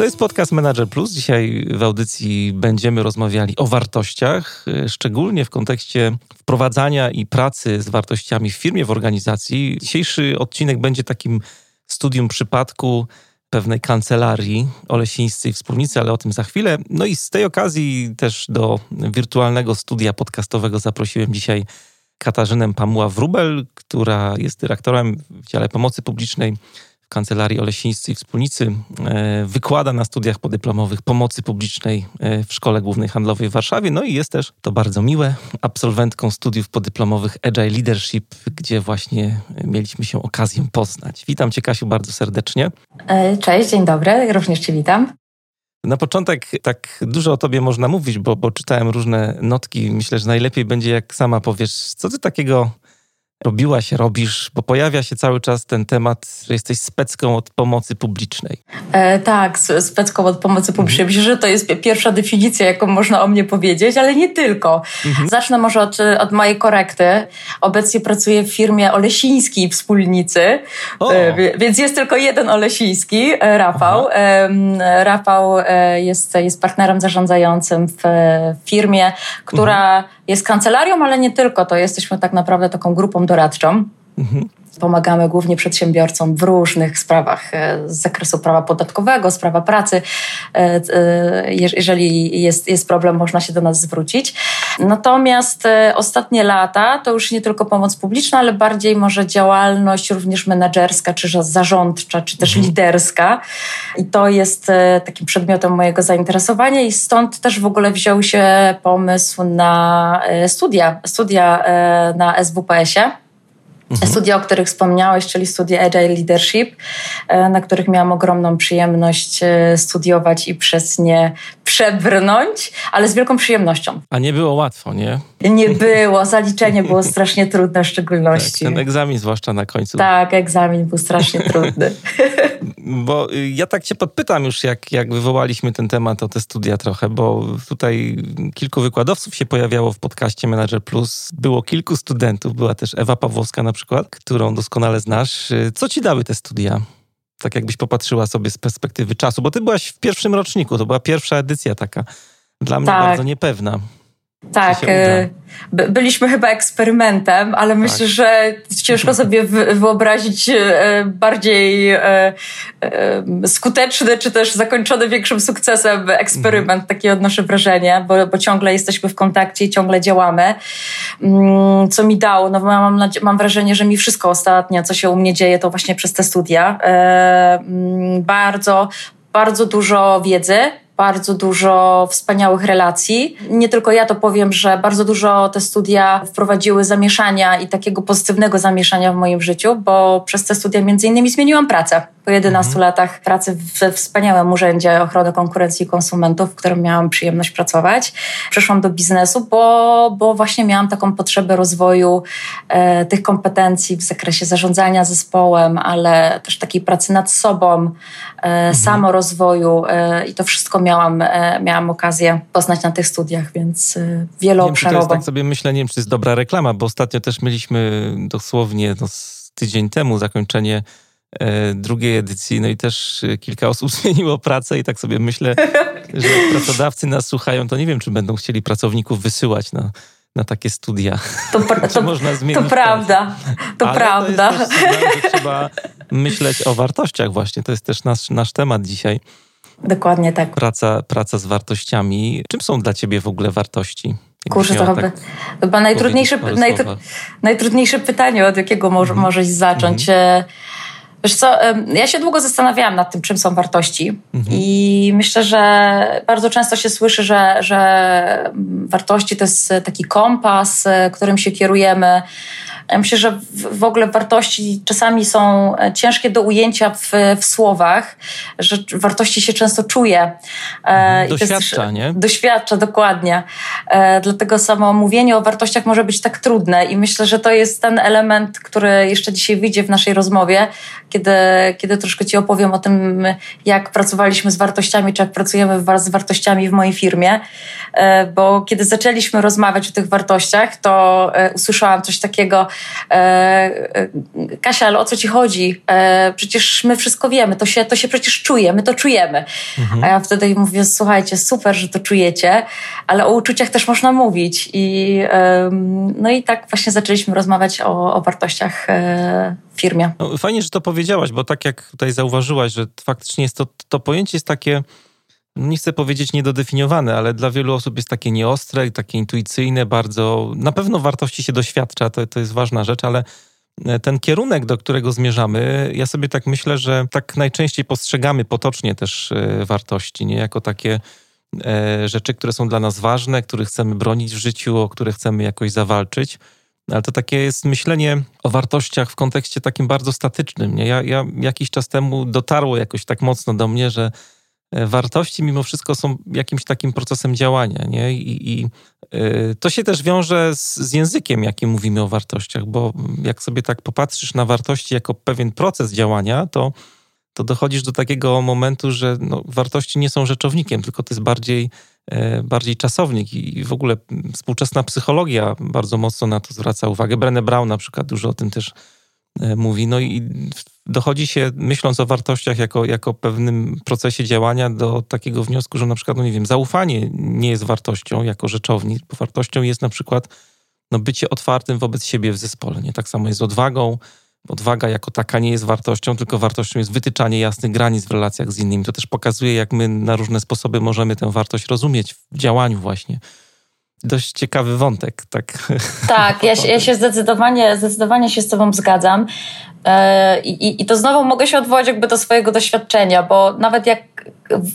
To jest podcast Manager Plus. Dzisiaj w audycji będziemy rozmawiali o wartościach, szczególnie w kontekście wprowadzania i pracy z wartościami w firmie, w organizacji. Dzisiejszy odcinek będzie takim studium przypadku pewnej kancelarii olesińskiej wspólnicy, ale o tym za chwilę. No i z tej okazji też do wirtualnego studia podcastowego zaprosiłem dzisiaj Katarzynę Pamuła-Wrubel, która jest dyrektorem w dziale pomocy publicznej Kancelarii Olesińskiej Wspólnicy. E, wykłada na studiach podyplomowych pomocy publicznej e, w Szkole Głównej Handlowej w Warszawie. No i jest też, to bardzo miłe, absolwentką studiów podyplomowych Agile Leadership, gdzie właśnie mieliśmy się okazję poznać. Witam Cię, Kasiu, bardzo serdecznie. E, cześć, dzień dobry, również Cię witam. Na początek tak dużo o tobie można mówić, bo, bo czytałem różne notki. Myślę, że najlepiej będzie, jak sama powiesz, co ty takiego robiłaś, robisz, bo pojawia się cały czas ten temat, że jesteś specką od pomocy publicznej. E, tak, specką od pomocy publicznej. Mhm. Myślę, że to jest pierwsza definicja, jaką można o mnie powiedzieć, ale nie tylko. Mhm. Zacznę może od, od mojej korekty. Obecnie pracuję w firmie Olesińskiej Wspólnicy, e, więc jest tylko jeden Olesiński, e, Rafał. E, Rafał jest, jest partnerem zarządzającym w firmie, która mhm. Jest kancelarią, ale nie tylko. To jesteśmy tak naprawdę taką grupą doradczą. Mhm. Pomagamy głównie przedsiębiorcom w różnych sprawach e, z zakresu prawa podatkowego, z prawa pracy. E, e, jeżeli jest, jest problem, można się do nas zwrócić. Natomiast ostatnie lata to już nie tylko pomoc publiczna, ale bardziej może działalność również menedżerska, czy zarządcza, czy też mhm. liderska. I to jest takim przedmiotem mojego zainteresowania i stąd też w ogóle wziął się pomysł na studia, studia na SWPS-ie Mhm. Studia, o których wspomniałeś, czyli studia Agile Leadership, e, na których miałam ogromną przyjemność e, studiować i przez nie przebrnąć, ale z wielką przyjemnością. A nie było łatwo, nie? Nie było. Zaliczenie było strasznie trudne w szczególności. Tak, ten egzamin zwłaszcza na końcu. Tak, egzamin był strasznie trudny. Bo y, ja tak cię podpytam już, jak, jak wywołaliśmy ten temat o te studia trochę, bo tutaj kilku wykładowców się pojawiało w podcaście Manager Plus. Było kilku studentów, była też Ewa Pawłowska na przykład, którą doskonale znasz. Y, co ci dały te studia? Tak jakbyś popatrzyła sobie z perspektywy czasu, bo ty byłaś w pierwszym roczniku, to była pierwsza edycja taka dla mnie tak. bardzo niepewna. Tak, e, byliśmy chyba eksperymentem, ale myślę, tak. że ciężko sobie wyobrazić e, bardziej e, skuteczny, czy też zakończony większym sukcesem eksperyment. Mhm. Takie odnoszę wrażenie, bo, bo ciągle jesteśmy w kontakcie i ciągle działamy. Mm, co mi dało? No mam, mam wrażenie, że mi wszystko ostatnio, co się u mnie dzieje, to właśnie przez te studia. Mm, bardzo, bardzo dużo wiedzy, bardzo dużo wspaniałych relacji. Nie tylko ja to powiem, że bardzo dużo te studia wprowadziły zamieszania i takiego pozytywnego zamieszania w moim życiu, bo przez te studia między innymi zmieniłam pracę. Po 11 mhm. latach pracy we wspaniałym Urzędzie Ochrony Konkurencji i Konsumentów, w którym miałam przyjemność pracować, przeszłam do biznesu, bo, bo właśnie miałam taką potrzebę rozwoju e, tych kompetencji w zakresie zarządzania zespołem, ale też takiej pracy nad sobą, e, mhm. samorozwoju e, i to wszystko miałam, e, miałam okazję poznać na tych studiach, więc e, wieloobszarowo. Nie wiem, to jest tak sobie myślę, nie wiem, czy jest dobra reklama, bo ostatnio też mieliśmy dosłownie no, tydzień temu zakończenie E, drugiej edycji. No i też kilka osób zmieniło pracę i tak sobie myślę, że pracodawcy nas słuchają, to nie wiem, czy będą chcieli pracowników wysyłać na, na takie studia. To, to można zmienić. To prawda, to Ale prawda. To sygnał, że trzeba myśleć o wartościach właśnie. To jest też nasz, nasz temat dzisiaj. Dokładnie tak. Praca, praca z wartościami. Czym są dla ciebie w ogóle wartości? Kurczę, to chyba, tak chyba najtrudniejsze, najtr, najtrudniejsze pytanie, od jakiego może, mhm. możesz zacząć. Mhm. Wiesz co, ja się długo zastanawiałam nad tym, czym są wartości mhm. i myślę, że bardzo często się słyszy, że, że wartości to jest taki kompas, którym się kierujemy Ja myślę, że w ogóle wartości czasami są e, ciężkie do ujęcia w, w słowach, że wartości się często czuje. E, doświadcza, też, nie? Doświadcza, dokładnie. E, dlatego samo mówienie o wartościach może być tak trudne i myślę, że to jest ten element, który jeszcze dzisiaj wyjdzie w naszej rozmowie, kiedy, kiedy troszkę Ci opowiem o tym, jak pracowaliśmy z wartościami, czy jak pracujemy z wartościami w mojej firmie. Bo kiedy zaczęliśmy rozmawiać o tych wartościach, to usłyszałam coś takiego, e, e, Kasia, ale o co ci chodzi? E, przecież my wszystko wiemy, to się, to się przecież czuje, my to czujemy. Mhm. A ja wtedy mówię, słuchajcie, super, że to czujecie, ale o uczuciach też można mówić. I, no i tak właśnie zaczęliśmy rozmawiać o, o wartościach w firmie. No, fajnie, że to powiedziałaś, bo tak jak tutaj zauważyłaś, że faktycznie jest to, to pojęcie jest takie nie chcę powiedzieć niedodefiniowane, ale dla wielu osób jest takie nieostre i takie intuicyjne, bardzo. Na pewno wartości się doświadcza, to, to jest ważna rzecz, ale e, ten kierunek, do którego zmierzamy, ja sobie tak myślę, że tak najczęściej postrzegamy potocznie też e, wartości, nie jako takie e, rzeczy, które są dla nas ważne, które chcemy bronić w życiu, o które chcemy jakoś zawalczyć. Ale to takie jest myślenie o wartościach w kontekście takim bardzo statycznym. Nie? Ja, ja jakiś czas temu dotarło jakoś tak mocno do mnie, że wartości mimo wszystko są jakimś takim procesem działania, nie? I, i y, to się też wiąże z, z, językiem, jakim mówimy o wartościach, bo jak sobie tak popatrzysz na wartości jako pewien proces działania, to, to dochodzisz do takiego momentu, że no, wartości nie są rzeczownikiem, tylko to jest bardziej, y, bardziej czasownik i w ogóle współczesna psychologia bardzo mocno na to zwraca uwagę. Brené Brown na przykład dużo o tym też mówi. No i dochodzi się, myśląc o wartościach jako, jako pewnym procesie działania, do takiego wniosku, że na przykład, no nie wiem, zaufanie nie jest wartością jako rzeczownik, bo wartością jest na przykład no, bycie otwartym wobec siebie w zespole. Nie tak samo jest z odwagą. Odwaga jako taka nie jest wartością, tylko wartością jest wytyczanie jasnych granic w relacjach z innymi. To też pokazuje, jak my na różne sposoby możemy tę wartość rozumieć w działaniu właśnie dość ciekawy wątek, tak? Tak, ja, ja się zdecydowanie, zdecydowanie się z Tobą zgadzam. E, I, I to znowu mogę się odwołać jakby do swojego doświadczenia, bo nawet jak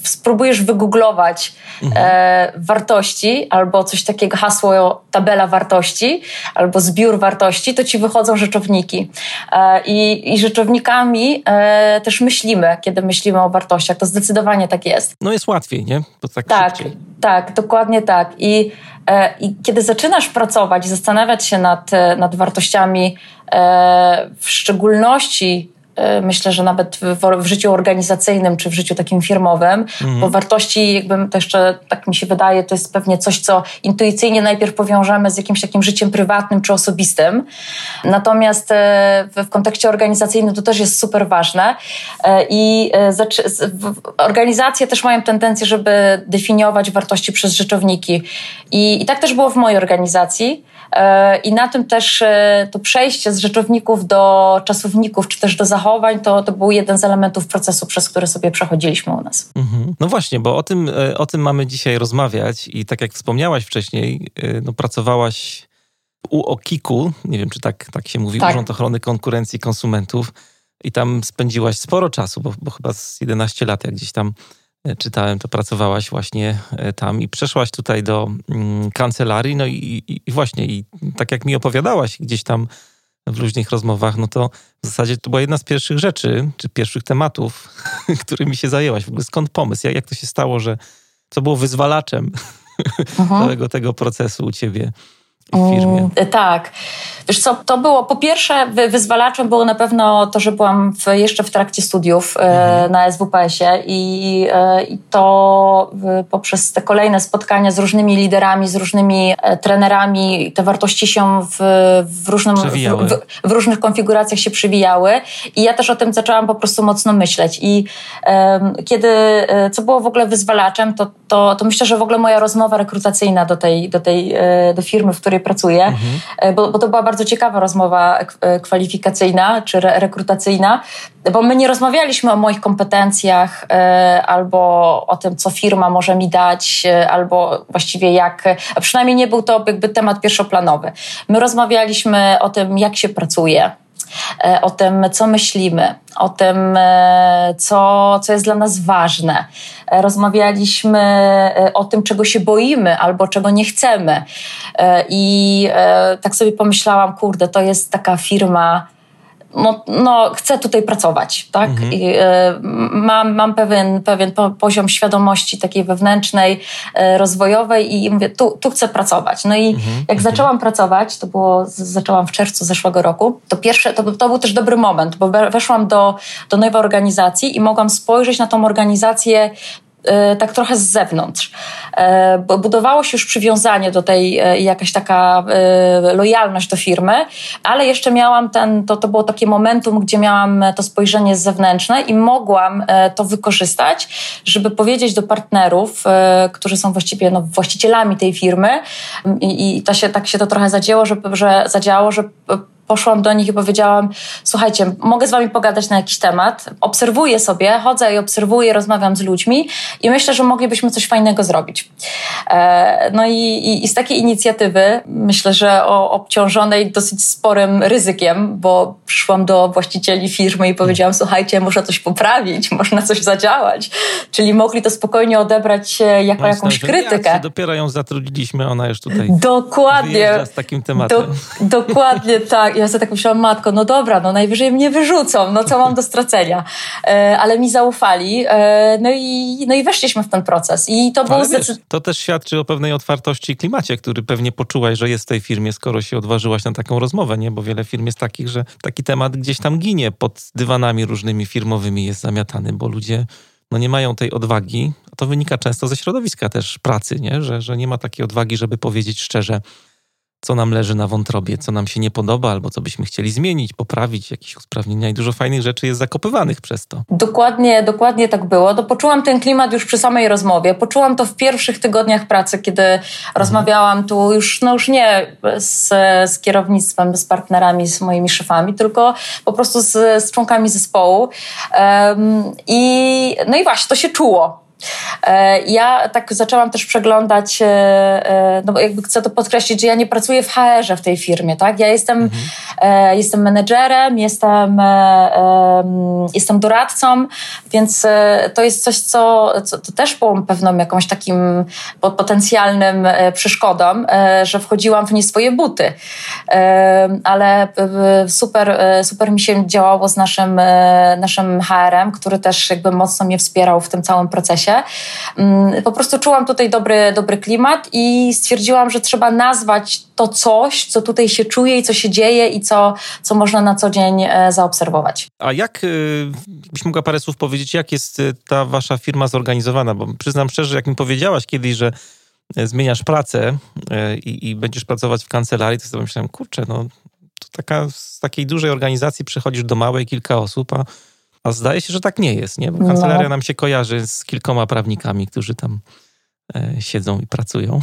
spróbujesz wygooglować mhm. e, wartości albo coś takiego, hasło tabela wartości albo zbiór wartości, to ci wychodzą rzeczowniki. E, i, I rzeczownikami e, też myślimy, kiedy myślimy o wartościach. To zdecydowanie tak jest. No jest łatwiej, nie? Bo tak, tak, tak, dokładnie tak. I, e, I kiedy zaczynasz pracować i zastanawiać się nad, e, nad wartościami, e, w szczególności myślę, że nawet w, w, życiu organizacyjnym czy w życiu takim firmowym, mhm. bo wartości, jakby to jeszcze tak mi się wydaje, to jest pewnie coś, co intuicyjnie najpierw powiążemy z jakimś takim życiem prywatnym czy osobistym. Natomiast e, w, w kontekście organizacyjnym to też jest super ważne e, i organizacje też mają tendencję, żeby definiować wartości przez rzeczowniki. I, i tak też było w mojej organizacji. I na tym też to przejście z rzeczowników do czasowników, czy też do zachowań, to, to był jeden z elementów procesu, przez który sobie przechodziliśmy u nas. Mhm. No właśnie, bo o tym, e, o tym mamy dzisiaj rozmawiać i tak jak wspomniałaś wcześniej, e, no pracowałaś u OKiK-u, nie wiem czy tak, tak się mówi, tak. Urząd Ochrony Konkurencji Konsumentów i tam spędziłaś sporo czasu, bo, bo chyba z 11 lat, jak gdzieś tam e, czytałem, to pracowałaś właśnie tam i przeszłaś tutaj do mm, kancelarii, no i, i, i, właśnie, i tak jak mi opowiadałaś gdzieś tam w luźnych rozmowach, no to w zasadzie to była jedna z pierwszych rzeczy, czy pierwszych tematów, którymi się zajęłaś. W ogóle skąd pomysł? Jak, jak to się stało, że co było wyzwalaczem całego tego procesu u ciebie? Firmie. Mm, tak. Wiesz co, to było, po pierwsze wyzwalaczem było na pewno to, że byłam w, jeszcze w trakcie studiów e, mhm. na SWPS-ie i, e, i to poprzez te kolejne spotkania z różnymi liderami, z różnymi e, trenerami, te wartości się w, w, różnym, w, w, różnych konfiguracjach się przywijały i ja też o tym zaczęłam po prostu mocno myśleć i kiedy, co było w ogóle wyzwalaczem, to, to, to myślę, że w ogóle moja rozmowa rekrutacyjna do tej, do tej do firmy, w której pracuję, mhm. bo, bo to była bardzo ciekawa rozmowa e, kwalifikacyjna czy re rekrutacyjna, bo my nie rozmawialiśmy o moich kompetencjach e, albo o tym, co firma może mi dać, e, albo właściwie jak, a przynajmniej nie był to jakby temat pierwszoplanowy. My rozmawialiśmy o tym, jak się pracuje, e, o tym, co myślimy, o tym, e, co, co jest dla nas ważne. E, rozmawialiśmy o tym, czego się boimy albo czego nie chcemy. I tak sobie pomyślałam, kurde, to jest taka firma, no, no, chcę tutaj pracować, tak? Mhm. I, y, mam, mam pewien, pewien poziom świadomości takiej wewnętrznej, y, rozwojowej i mówię, tu, tu chcę pracować. No i mhm. jak mhm. zaczęłam pracować, to było, zaczęłam w czerwcu zeszłego roku, to pierwsze, to, to był też dobry moment, bo weszłam do, do nowej organizacji i mogłam spojrzeć na tą organizację tak trochę z zewnątrz. E, bo budowało się już przywiązanie do tej, e, jakaś taka lojalność do firmy, ale jeszcze miałam ten, to, to było takie momentum, gdzie miałam to spojrzenie zewnętrzne i mogłam to wykorzystać, żeby powiedzieć do partnerów, którzy są właściwie no, właścicielami tej firmy i, i to się, tak się to trochę zadziało, że, że zadziało, że poszłam do nich i powiedziałam: Słuchajcie, mogę z wami pogadać na jakiś temat. Obserwuję sobie, chodzę i obserwuję, rozmawiam z ludźmi i myślę, że moglibyśmy coś fajnego zrobić. E, no i, i, i z takiej inicjatywy, myślę, że o, obciążonej dosyć sporym ryzykiem, bo przyszłam do właścicieli firmy i powiedziałam: Słuchajcie, muszę coś poprawić, można coś zadziałać. Czyli mogli to spokojnie odebrać jako no, jakąś krytykę. Dopiero ją zatrudniliśmy, ona już tutaj. Dokładnie. z takim tematem. Do, dokładnie tak ja sobie tak myślałam, matko, no dobra, no najwyżej mnie wyrzucą, no co mam do stracenia. E, ale mi zaufali, e, no, i, no i weszliśmy w ten proces. I to było To też świadczy o pewnej otwartości i klimacie, który pewnie poczułaś, że jest w tej firmie, skoro się odważyłaś na taką rozmowę, nie? Bo wiele firm jest takich, że taki temat gdzieś tam ginie pod dywanami różnymi firmowymi jest zamiatany, bo ludzie no nie mają tej odwagi, a to wynika często ze środowiska też pracy, nie? Że, że nie ma takiej odwagi, żeby powiedzieć szczerze, co nam leży na wątrobie, co nam się nie podoba, albo co byśmy chcieli zmienić, poprawić, jakieś usprawnienia i dużo fajnych rzeczy jest zakopywanych przez to. Dokładnie, dokładnie tak było. To poczułam ten klimat już przy samej rozmowie. Poczułam to w pierwszych tygodniach pracy, kiedy mhm. rozmawiałam tu już, no już nie z, z kierownictwem, z partnerami, z moimi szefami, tylko po prostu z, z członkami zespołu. Um, I no i właśnie, to się czuło. E, ja tak zaczęłam też przeglądać, e, e, no bo jakby chcę to podkreślić, że ja nie pracuję w HR-ze w tej firmie, tak? Ja jestem, mhm. jestem menedżerem, jestem, jestem doradcą, więc to jest coś, co, co to też było pewną jakąś takim potencjalnym przeszkodą, że wchodziłam w nie swoje buty. Ale super, super mi się działało z naszym, naszym HR-em, który też jakby mocno mnie wspierał w tym całym procesie. Mm, po prostu czułam tutaj dobry, dobry klimat i stwierdziłam, że trzeba nazwać to coś, co tutaj się czuje i co się dzieje i co, co można na co dzień e, zaobserwować. A jak, e, byś mogła parę słów powiedzieć, jak jest e, ta wasza firma zorganizowana? Bo przyznam szczerze, jak mi powiedziałaś kiedyś, że zmieniasz pracę i, i będziesz pracować w kancelarii, to sobie myślałem, kurczę, no to taka, z takiej dużej organizacji przechodzisz do małej, kilka osób, a a zdaje się, że tak nie jest, nie? Bo kancelaria no. nam się kojarzy z kilkoma prawnikami, którzy tam e, siedzą i pracują.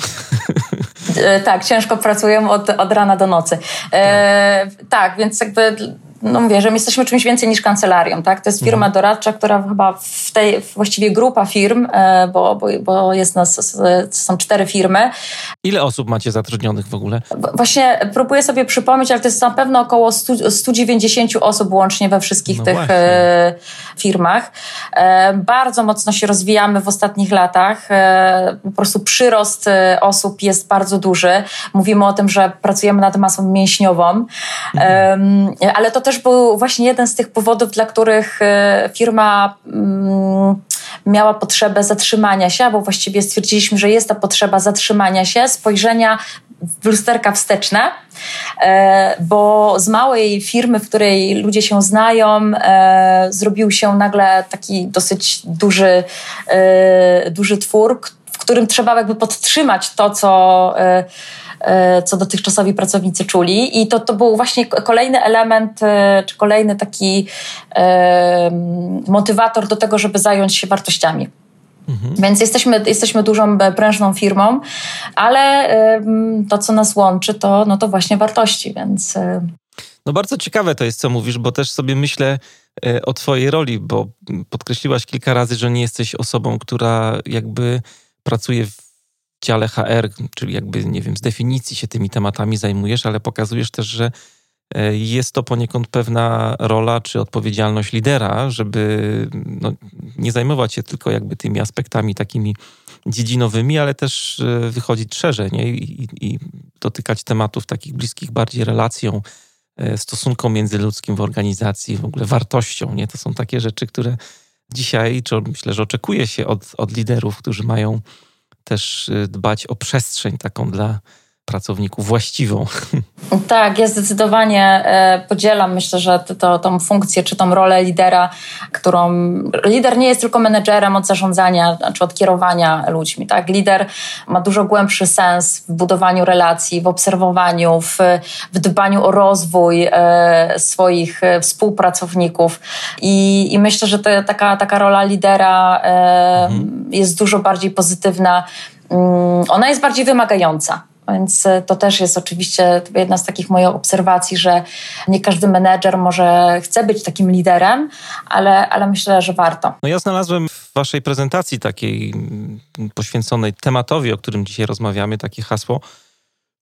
E, tak, ciężko pracują od, od rana do nocy. E, tak. tak, więc jakby no mówię, że my jesteśmy czymś więcej niż kancelarią, tak? To jest firma mhm. doradcza, która chyba w tej, właściwie grupa firm, e, bo, bo, bo jest nas, są cztery firmy. Ile osób macie zatrudnionych w ogóle? Właśnie próbuję sobie przypomnieć, ale to jest na pewno około 100, 190 osób łącznie we wszystkich no tych właśnie. E, firmach. E, bardzo mocno się rozwijamy w ostatnich latach. Po prostu przyrost osób jest bardzo duży. Mówimy o tym, że pracujemy nad masą mięśniową, mhm. ale to też też był właśnie jeden z tych powodów, dla których e, firma mm, miała potrzebę zatrzymania się, bo właściwie stwierdziliśmy, że jest ta potrzeba zatrzymania się, spojrzenia w lusterka wsteczne, e, bo z małej firmy, w której ludzie się znają, e, zrobił się nagle taki dosyć duży, duży twór, w którym trzeba jakby podtrzymać to, co co dotychczasowi pracownicy czuli. I to, to był właśnie kolejny element, e, czy kolejny taki e, motywator do tego, żeby zająć się wartościami. Mhm. Więc jesteśmy, jesteśmy dużą, prężną firmą, ale to, co nas łączy, to, no to właśnie wartości, więc. No bardzo ciekawe to jest, co mówisz, bo też sobie myślę o Twojej roli, bo podkreśliłaś kilka razy, że nie jesteś osobą, która jakby pracuje w dziale HR, czyli jakby, nie wiem, z definicji się tymi tematami zajmujesz, ale pokazujesz też, że e, jest to poniekąd pewna rola czy odpowiedzialność lidera, żeby no, nie zajmować się tylko jakby tymi aspektami takimi dziedzinowymi, ale też e, wychodzić szerzej nie? I, i dotykać tematów takich bliskich bardziej relacją, e, stosunkom międzyludzkim w organizacji, w ogóle wartością. Nie? To są takie rzeczy, które dzisiaj, czy myślę, że oczekuje się od, od liderów, którzy mają też dbać o przestrzeń taką dla pracowników właściwą. Tak, ja zdecydowanie e, podzielam, myślę, że to, tą funkcję czy tą rolę lidera, którą lider nie jest tylko menedżerem od zarządzania czy od kierowania ludźmi. Tak? Lider ma dużo głębszy sens w budowaniu relacji, w obserwowaniu, w, w dbaniu o rozwój e, swoich e, współpracowników. I, i myślę, że to, taka, taka rola lidera mhm. jest dużo bardziej pozytywna. Mm, ona jest bardziej wymagająca. Więc e, to też jest oczywiście jedna z takich moich obserwacji, że nie każdy menedżer może chce być takim liderem, ale, ale myślę, że warto. No ja znalazłem w waszej prezentacji takiej mm, poświęconej tematowi, o którym dzisiaj rozmawiamy, takie hasło,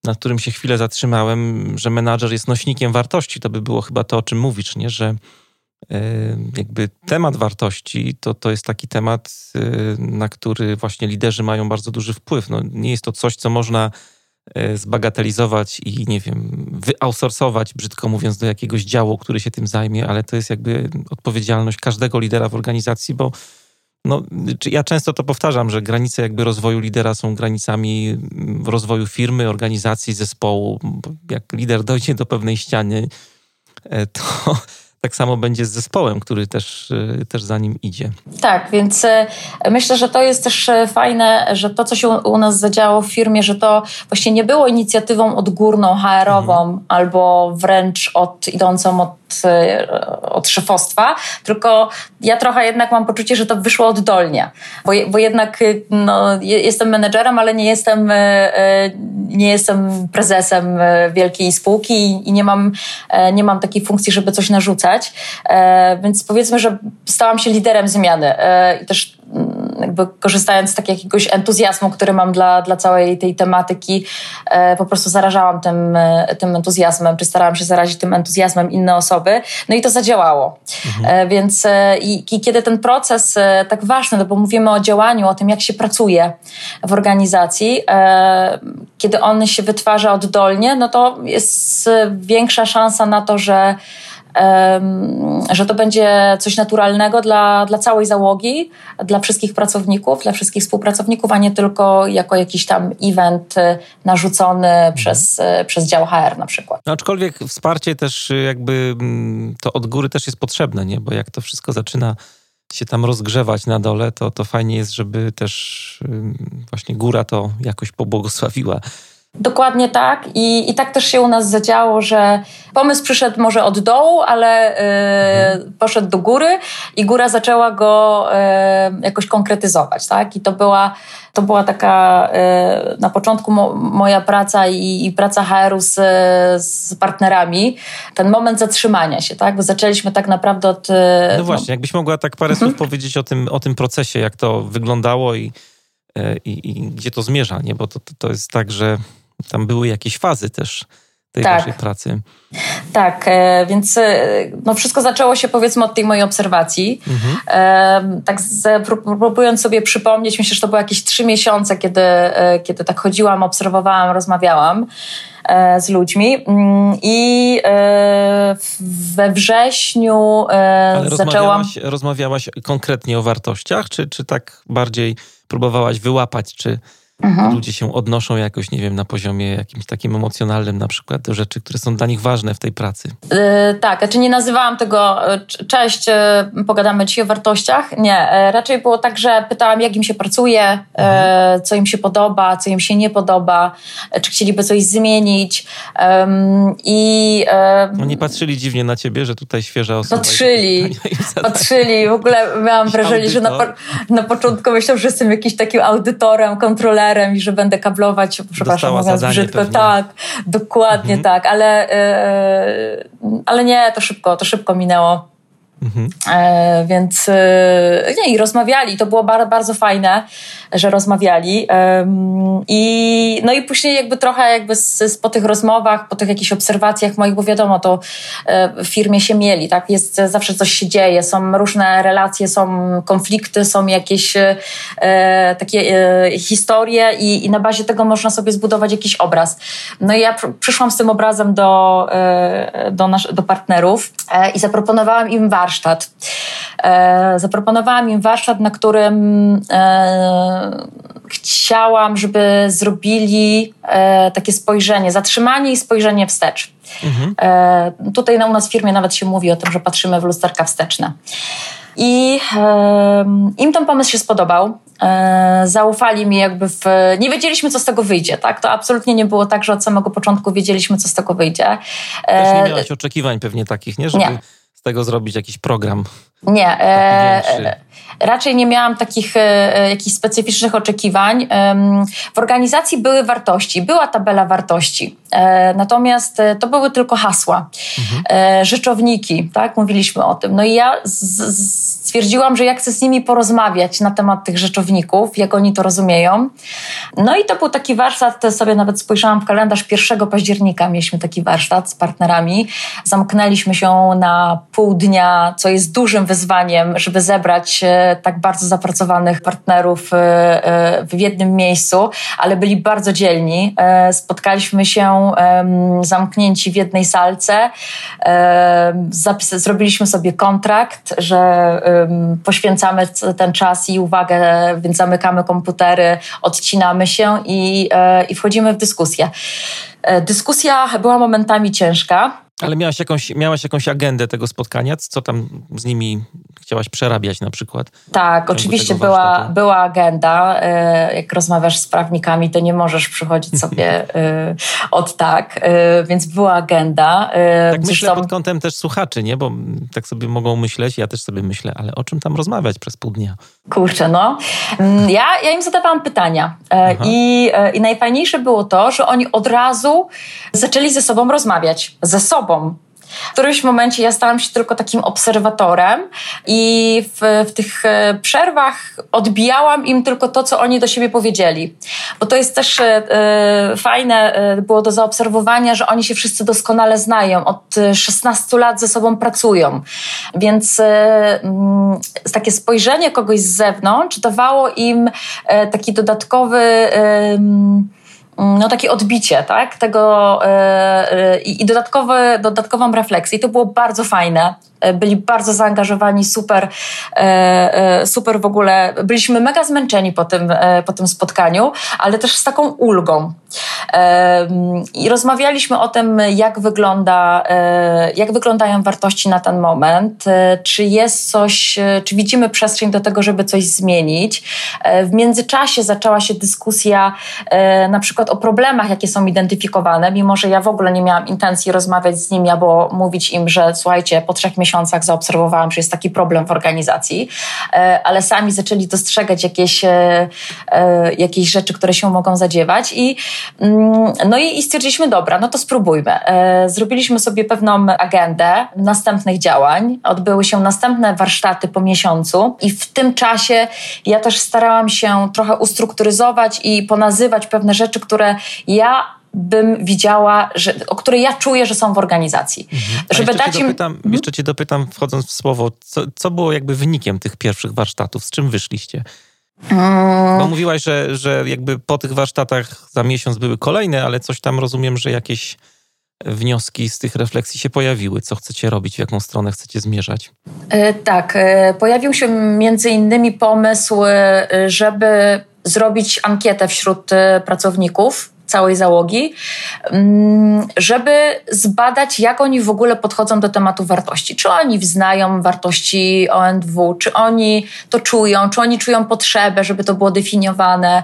na którym się chwilę zatrzymałem, że menadżer jest nośnikiem wartości. To by było chyba to, o czym mówisz, nie? że e, jakby temat wartości to, to jest taki temat, e, na który właśnie liderzy mają bardzo duży wpływ. No, nie jest to coś, co można zbagatelizować i nie wiem, wyoutsourcować, brzydko mówiąc, do jakiegoś działu, który się tym zajmie, ale to jest jakby odpowiedzialność każdego lidera w organizacji, bo no, ja często to powtarzam, że granice jakby rozwoju lidera są granicami mm, rozwoju firmy, organizacji, zespołu. Jak lider dojdzie do pewnej ściany, e, to tak samo będzie z zespołem, który też, y, też za nim idzie. Tak, więc y, myślę, że to jest też y, fajne, że to, co się u nas zadziało w firmie, że to właśnie nie było inicjatywą odgórną, HR-ową mhm. albo wręcz od, idącą od od szefostwa, tylko ja trochę jednak mam poczucie, że to wyszło oddolnie, bo, bo jednak no, jestem menedżerem, ale nie jestem, nie jestem prezesem wielkiej spółki i nie mam, nie mam takiej funkcji, żeby coś narzucać. E, więc powiedzmy, że stałam się liderem zmiany e, i też jakby korzystając z takiego jakiegoś entuzjazmu, który mam dla, dla całej tej tematyki, e, po prostu zarażałam tym, tym entuzjazmem, czy starałam się zarazić tym entuzjazmem inne osoby. No i to zadziałało. Mhm. Więc i, i, kiedy ten proces tak ważny, no bo mówimy o działaniu, o tym, jak się pracuje w organizacji, kiedy on się wytwarza oddolnie, no to jest większa szansa na to, że że to będzie coś naturalnego dla, dla całej załogi, dla wszystkich pracowników, dla wszystkich współpracowników, a nie tylko jako jakiś tam event y, narzucony mhm. przez, y, przez dział HR na przykład. No, aczkolwiek wsparcie też y, jakby mm, to od góry też jest potrzebne, nie? bo jak to wszystko zaczyna się tam rozgrzewać na dole, to, to fajnie jest, żeby też właśnie góra to jakoś pobłogosławiła Dokładnie tak. I, I tak też się u nas zadziało, że pomysł przyszedł może od dołu, ale y, poszedł do góry i góra zaczęła go y, jakoś konkretyzować. Tak? I to była, to była taka y, na początku mo, moja praca i, i praca HR-u z, z, partnerami, ten moment zatrzymania się, tak? bo zaczęliśmy tak naprawdę od. No właśnie, no, jakbyś mogła tak parę słów mhm. powiedzieć o tym, o tym procesie, jak to wyglądało i. I, i, gdzie to zmierza, nie? Bo to, to, to jest tak, że tam były jakieś fazy też tej tak. waszej pracy. Tak, e, więc e, no wszystko zaczęło się powiedzmy od tej mojej obserwacji. Mhm. E, tak próbując sobie przypomnieć, myślę, że to były jakieś trzy miesiące, kiedy, kiedy tak chodziłam, obserwowałam, rozmawiałam z ludźmi mm, i we wrześniu Ale zaczęłam... Rozmawiałaś, rozmawiałaś konkretnie o wartościach, czy, czy tak bardziej próbowałaś wyłapać, czy Ludzie się odnoszą jakoś, nie wiem, na poziomie jakimś takim emocjonalnym na przykład do rzeczy, które są dla nich ważne w tej pracy. Yy, tak, znaczy nie nazywałam tego e, cześć, e, pogadamy dzisiaj o wartościach. Nie, raczej było tak, że pytałam, jak im się pracuje, mhm. co im się podoba, co im się nie podoba, czy chcieliby coś zmienić. I, Oni patrzyli dziwnie na ciebie, że tutaj świeża osoba. Patrzyli, patrzyli. W ogóle miałam wrażenie, że na, na początku myślałam, że jestem jakimś takim audytorem, kontrolerem, i że będę kablować, przepraszam, mówiąc brzydko. Pewnie. Tak, dokładnie mhm. tak, ale, yy, ale nie, to szybko, to szybko minęło. Mhm. E, więc e, nie, i rozmawiali. To było bardzo, bardzo fajne, że rozmawiali. E, I no i później jakby trochę jakby z, z, po tych rozmowach, po tych jakichś obserwacjach moich, bo wiadomo, to e, w firmie się mieli, tak? Jest, zawsze coś się dzieje, są różne relacje, są konflikty, są jakieś e, takie e, historie i, i, na bazie tego można sobie zbudować jakiś obraz. No i ja pr przyszłam z tym obrazem do, do, nasz, do partnerów i zaproponowałam im warsztat warsztat. E, zaproponowałam im warsztat, na którym e, chciałam, żeby zrobili e, takie spojrzenie, zatrzymanie i spojrzenie wstecz. Mhm. Tutaj u nas w firmie nawet się mówi o tym, że patrzymy w lusterka wsteczne. I e, im ten pomysł się spodobał. E, zaufali mi jakby w... Nie wiedzieliśmy, co z tego wyjdzie, tak? To absolutnie nie było tak, że od samego początku wiedzieliśmy, co z tego wyjdzie. Też nie miałaś oczekiwań pewnie takich, nie? Żeby... Nie z tego zrobić jakiś program? Nie, e, e, raczej nie miałam takich e, e, jakichś specyficznych oczekiwań. E, w organizacji były wartości, była tabela wartości, e, natomiast to były tylko hasła, mhm. rzeczowniki, tak, mówiliśmy o tym. No i ja z, z, stwierdziłam, że ja chcę z nimi porozmawiać na temat tych rzeczowników, jak oni to rozumieją. No i to był taki warsztat, sobie nawet spojrzałam w kalendarz 1 października, mieliśmy taki warsztat z partnerami. Zamknęliśmy się na pół dnia, co jest dużym wyzwaniem, żeby zebrać e, tak bardzo zapracowanych partnerów e, e, w jednym miejscu, ale byli bardzo dzielni. Spotkaliśmy się zamknięci w jednej salce. Zrobiliśmy sobie kontrakt, że poświęcamy ten czas i uwagę, więc zamykamy komputery, odcinamy się i, i wchodzimy w dyskusję. Dyskusja była momentami ciężka. Ale miałaś jakąś, miałaś jakąś agendę tego spotkania? Co tam z nimi chciałaś przerabiać na przykład? Tak, oczywiście była, była agenda. E, jak rozmawiasz z prawnikami, to nie możesz przychodzić sobie e, od tak, e, więc była agenda. Tak myślę pod kątem też słuchaczy, nie? Bo tak sobie mogą myśleć, ja też sobie myślę, ale o czym tam rozmawiać przez pół dnia? Kurczę, no. Mm, ja, ja im zadawałam pytania i, i najfajniejsze było to, że oni od razu zaczęli ze sobą rozmawiać. Ze sobą. W którymś momencie ja stałam się tylko takim obserwatorem i w, w, tych e, przerwach odbijałam im tylko to, co oni do siebie powiedzieli. Bo to jest też e, e fajne, e, było do zaobserwowania, że oni się wszyscy doskonale znają. Od 16 lat ze sobą pracują. Więc e, mm, takie spojrzenie kogoś z zewnątrz dawało im e, taki dodatkowy Mm, no, takie odbicie tak, tego yy, i dodatkowe, dodatkową refleksję. I to było bardzo fajne. E, byli bardzo zaangażowani, super, super w ogóle. Byliśmy mega zmęczeni po tym, po tym spotkaniu, ale też z taką ulgą. I rozmawialiśmy o tym, jak, wygląda, jak wyglądają wartości na ten moment, czy jest coś, czy widzimy przestrzeń do tego, żeby coś zmienić. W międzyczasie zaczęła się dyskusja na przykład o problemach, jakie są identyfikowane, mimo że ja w ogóle nie miałam intencji rozmawiać z nimi albo mówić im, że słuchajcie, po trzech miesiącach zaobserwowałam, że jest taki problem w organizacji, e, ale sami zaczęli dostrzegać jakieś, e, e, jakieś rzeczy, które się mogą zadziewać i mm, no i, i stwierdziliśmy, dobra, no to spróbujmy. Zrobiliśmy sobie pewną agendę następnych działań. Odbyły się następne warsztaty po miesiącu i w tym czasie ja też starałam się trochę ustrukturyzować i ponazywać pewne rzeczy, które które ja bym widziała, że, o które ja czuję, że są w organizacji. Mhm. Żeby dać im... Dopytam, mhm. Jeszcze cię dopytam, wchodząc w słowo, co, co było jakby wynikiem tych pierwszych warsztatów? Z czym wyszliście? Bo mówiłaś, że, że jakby po tych warsztatach za miesiąc były kolejne, ale coś tam rozumiem, że jakieś wnioski z tych refleksji się pojawiły? Co chcecie robić, w jaką stronę chcecie zmierzać? E, tak, e, pojawił się między innymi pomysł, e, żeby zrobić ankietę wśród pracowników całej załogi, mm, żeby zbadać, jak oni w ogóle podchodzą do tematu wartości. Czy oni znają wartości ONW, czy oni to czują, czy oni czują potrzebę, żeby to było definiowane,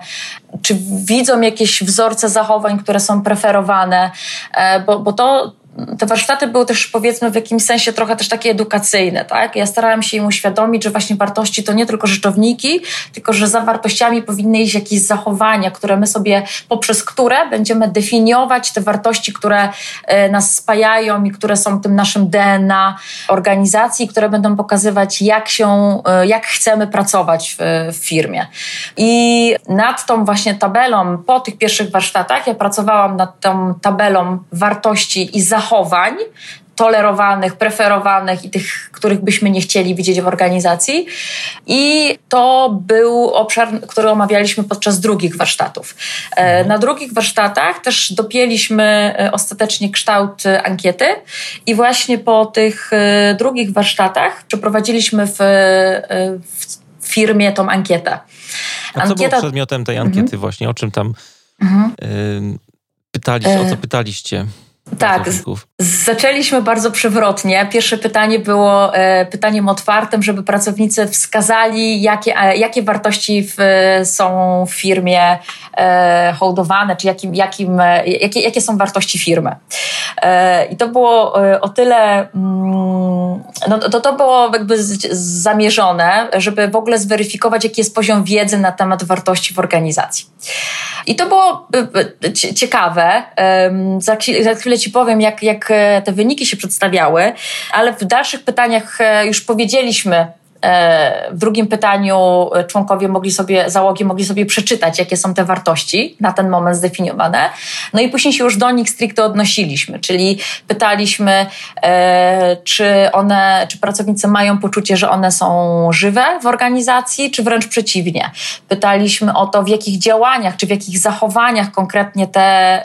czy widzą jakieś wzorce zachowań, które są preferowane, e, bo, bo to te warsztaty były też powiedzmy w jakimś sensie trochę też takie edukacyjne, tak? Ja starałam się im uświadomić, że właśnie wartości to nie tylko rzeczowniki, tylko że za wartościami powinny iść jakieś zachowania, które my sobie, poprzez które będziemy definiować te wartości, które e, nas spajają i które są tym naszym DNA organizacji, które będą pokazywać, jak się, e, jak chcemy pracować w, w firmie. I nad tą właśnie tabelą, po tych pierwszych warsztatach, ja pracowałam nad tą tabelą wartości i zachowań, tolerowanych, preferowanych i tych, których byśmy nie chcieli widzieć w organizacji. I to był obszar, który omawialiśmy podczas drugich warsztatów. E, na drugich warsztatach też dopięliśmy e, ostatecznie kształt e, ankiety i właśnie po tych drugich warsztatach przeprowadziliśmy w, w firmie tą ankietę. A co Ankieta... było przedmiotem tej ankiety mhm. właśnie? O czym tam mhm. pytaliście, o co pytaliście? Tak, zaczęliśmy bardzo przewrotnie. Pierwsze pytanie było e, pytaniem otwartym, żeby pracownicy wskazali, jakie, e, jakie wartości w, są w firmie e, hołdowane, czy jakim, jakim, e, jakie, jakie są wartości firmy. E, I to było e, o tyle, mm, no, to, to było jakby zamierzone, żeby w ogóle zweryfikować, jaki jest poziom wiedzy na temat wartości w organizacji. I to było ciekawe. Za chwilę chwilę Ci powiem, jak, jak e, te wyniki się przedstawiały, ale w dalszych pytaniach e, już powiedzieliśmy, w drugim pytaniu e, członkowie mogli sobie, załogi mogli sobie przeczytać, jakie są te wartości na ten moment zdefiniowane. No i później się już do nich stricte odnosiliśmy, czyli pytaliśmy, e, czy one, czy pracownicy mają poczucie, że one są żywe w organizacji, czy wręcz przeciwnie. Pytaliśmy o to, w jakich działaniach, czy w jakich zachowaniach konkretnie te,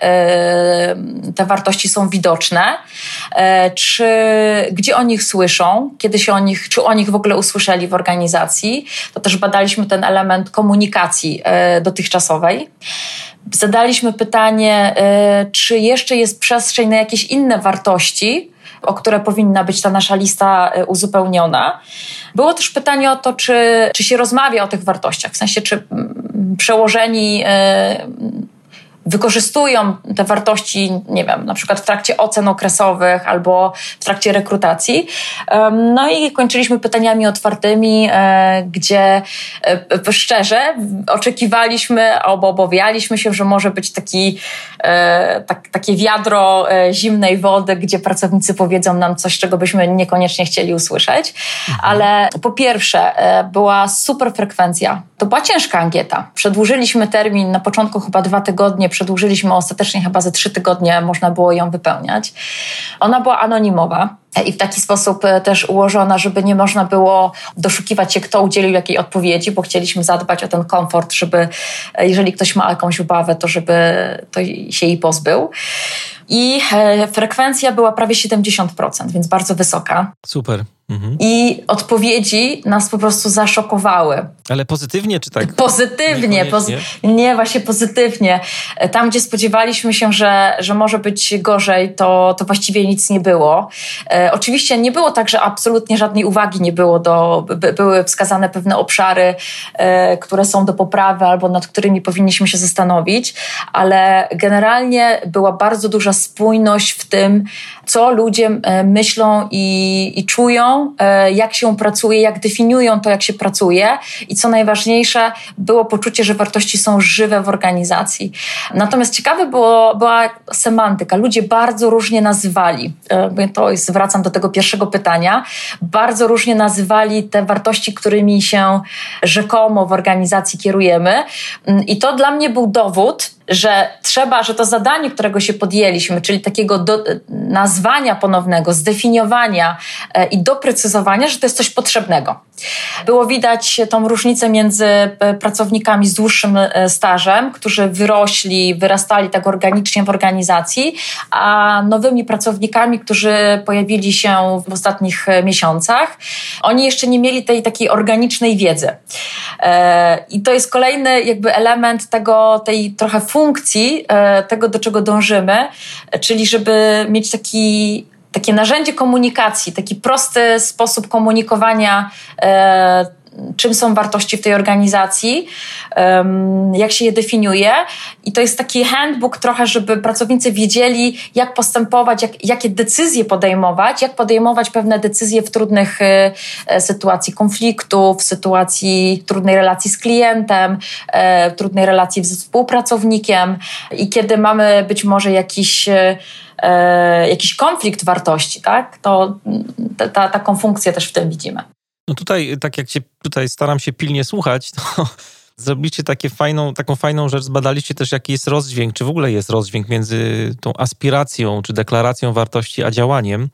te wartości są widoczne, czy gdzie o nich słyszą, kiedy się o nich, czy o nich w ogóle usłyszeli słyszeli w organizacji, to też badaliśmy ten element komunikacji e, dotychczasowej. Zadaliśmy pytanie, e, czy jeszcze jest przestrzeń na jakieś inne wartości, o które powinna być ta nasza lista e, uzupełniona. Było też pytanie o to, czy, czy się rozmawia o tych wartościach, w sensie, czy mm, przełożeni wykorzystują te wartości, nie wiem, na przykład w trakcie ocen okresowych albo w trakcie rekrutacji. No i kończyliśmy pytaniami otwartymi, e, gdzie e, szczerze oczekiwaliśmy albo obawialiśmy się, że może być taki, e, tak, takie wiadro zimnej wody, gdzie pracownicy powiedzą nam coś, czego byśmy niekoniecznie chcieli usłyszeć. Mhm. Ale po pierwsze, była super frekwencja. To była ciężka ankieta. Przedłużyliśmy termin na początku chyba dwa tygodnie przedłużyliśmy ostatecznie chyba ze trzy tygodnie, można było ją wypełniać. Ona była anonimowa i w taki sposób e, też ułożona, żeby nie można było doszukiwać się, kto udzielił jakiej odpowiedzi, bo chcieliśmy zadbać o ten komfort, żeby e, jeżeli ktoś ma jakąś obawę, to żeby to się jej pozbył. I e, frekwencja była prawie 70%, więc bardzo wysoka. Super. Mhm. I odpowiedzi nas po prostu zaszokowały. Ale pozytywnie czy tak? Pozytywnie. Pozy nie, właśnie pozytywnie. Tam, gdzie spodziewaliśmy się, że, że może być gorzej, to, to właściwie nic nie było. E, oczywiście nie było tak, że absolutnie żadnej uwagi nie było do, by, były wskazane pewne obszary, e, które są do poprawy albo nad którymi powinniśmy się zastanowić, ale generalnie była bardzo duża spójność w tym, co ludzie e, myślą i, i czują, e, jak się pracuje, jak definiują to, jak się pracuje i co najważniejsze, było poczucie, że wartości są żywe w organizacji. Natomiast ciekawe było, była semantyka. Ludzie bardzo różnie nazywali, e, to jest, wracam do tego pierwszego pytania, bardzo różnie nazywali te wartości, którymi się rzekomo w organizacji kierujemy. Mm, I to dla mnie był dowód, że trzeba, że to zadanie, którego się podjęliśmy, czyli takiego do, nazwania ponownego, zdefiniowania e, i doprecyzowania, że to jest coś potrzebnego. Było widać tą różnicę między e, pracownikami z dłuższym e, stażem, którzy wyrośli, wyrastali tak organicznie w organizacji, a nowymi pracownikami, którzy pojawili się w ostatnich miesiącach. Oni jeszcze nie mieli tej takiej organicznej wiedzy. I to jest kolejny jakby element tego, tej trochę funkcji e, tego, do czego dążymy, czyli żeby mieć taki takie narzędzie komunikacji, taki prosty sposób komunikowania e, czym są wartości w tej organizacji, jak się je definiuje. I to jest taki handbook trochę, żeby pracownicy wiedzieli, jak postępować, jak, jakie decyzje podejmować, jak podejmować pewne decyzje w trudnych e, e, sytuacji konfliktu, w sytuacji trudnej relacji z klientem, e, trudnej relacji z współpracownikiem i kiedy mamy być może jakiś jakiś konflikt wartości, tak? to ta, taką funkcję też w tym widzimy. No tutaj, tak jak się tutaj staram się pilnie słuchać, to zrobiliście takie fajną, taką fajną rzecz, zbadaliście też, jaki jest rozdźwięk, czy w ogóle jest rozdźwięk między tą aspiracją, czy deklaracją wartości, a działaniem.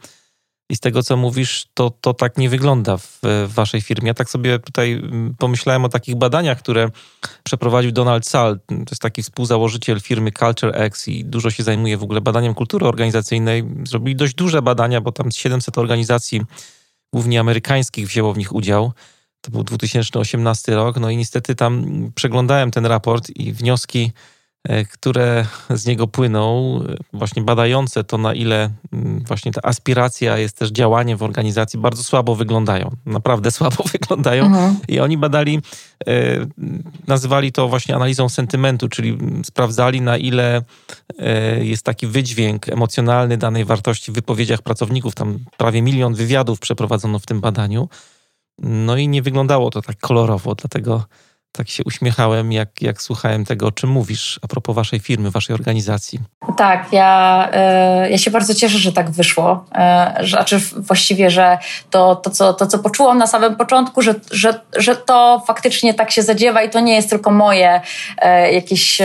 I z tego, co mówisz, to, to tak nie wygląda w, w waszej firmie. Ja tak sobie tutaj mm, pomyślałem o takich badaniach, które przeprowadził Donald Salt. To jest taki współzałożyciel firmy Culture X i dużo się zajmuje w ogóle badaniem kultury organizacyjnej. Zrobili dość duże badania, bo tam 700 organizacji głównie amerykańskich wzięło w nich udział. To był 2018 rok, no i niestety tam przeglądałem ten raport i wnioski, które z niego płyną, właśnie badające to, na ile mm, właśnie ta aspiracja jest też działaniem w organizacji, bardzo słabo wyglądają. Naprawdę słabo wyglądają. Mhm. I oni badali, e, nazywali to właśnie analizą sentymentu, czyli sprawdzali, na ile e, jest taki wydźwięk emocjonalny danej wartości w wypowiedziach pracowników. Tam prawie milion wywiadów przeprowadzono w tym badaniu. No i nie wyglądało to tak kolorowo, dlatego tak się uśmiechałem, jak, jak słuchałem tego, o czym mówisz a propos waszej firmy, waszej organizacji. Tak, ja, e, ja się bardzo cieszę, że tak wyszło. E, znaczy właściwie, że to, to, co, to, co poczułam na samym początku, że, że, że to faktycznie tak się zadziewa i to nie jest tylko moje e, jakieś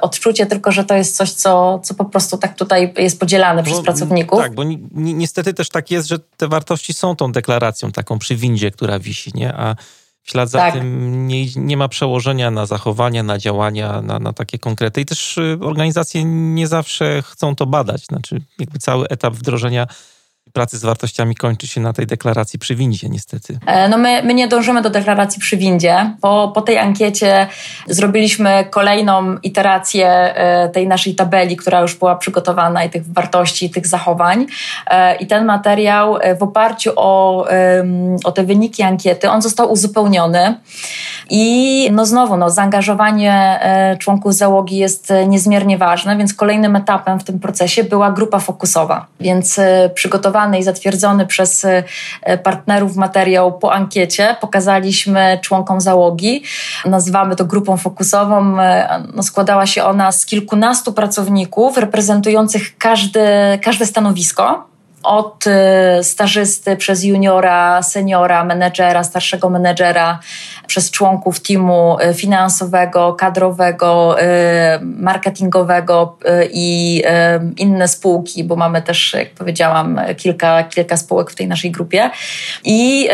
odczucie, tylko że to jest coś, co, co po prostu tak tutaj jest podzielane bo, przez pracowników. Tak, bo ni, niestety też tak jest, że te wartości są tą deklaracją taką przy windzie, która wisi, nie? A w ślad za tak. tym nie, nie ma przełożenia na zachowania, na działania, na, na takie konkrety. I też y, organizacje nie zawsze chcą to badać. Znaczy, jakby cały etap wdrożenia pracy z wartościami kończy się na tej deklaracji przy windzie, niestety. E, no my, my nie dążymy do deklaracji przy windzie. Po, po tej ankiecie zrobiliśmy kolejną iterację e, tej naszej tabeli, która już była przygotowana i tych wartości, i tych zachowań. E, I ten materiał w oparciu o, o te wyniki ankiety, on został uzupełniony. I no znowu, no, zaangażowanie członków załogi jest niezmiernie ważne, więc kolejnym etapem w tym procesie była grupa fokusowa. Więc przygotowano przygotowany i zatwierdzony przez e, partnerów materiał po ankiecie pokazaliśmy członkom załogi. Nazywamy to grupą fokusową. E, no, składała się ona z kilkunastu pracowników reprezentujących każde, każde stanowisko od y, stażysty przez juniora, seniora, menedżera, starszego menedżera, przez członków teamu y, finansowego, kadrowego, y, marketingowego i inne spółki, bo mamy też, jak powiedziałam, kilka, kilka spółek w tej naszej grupie. I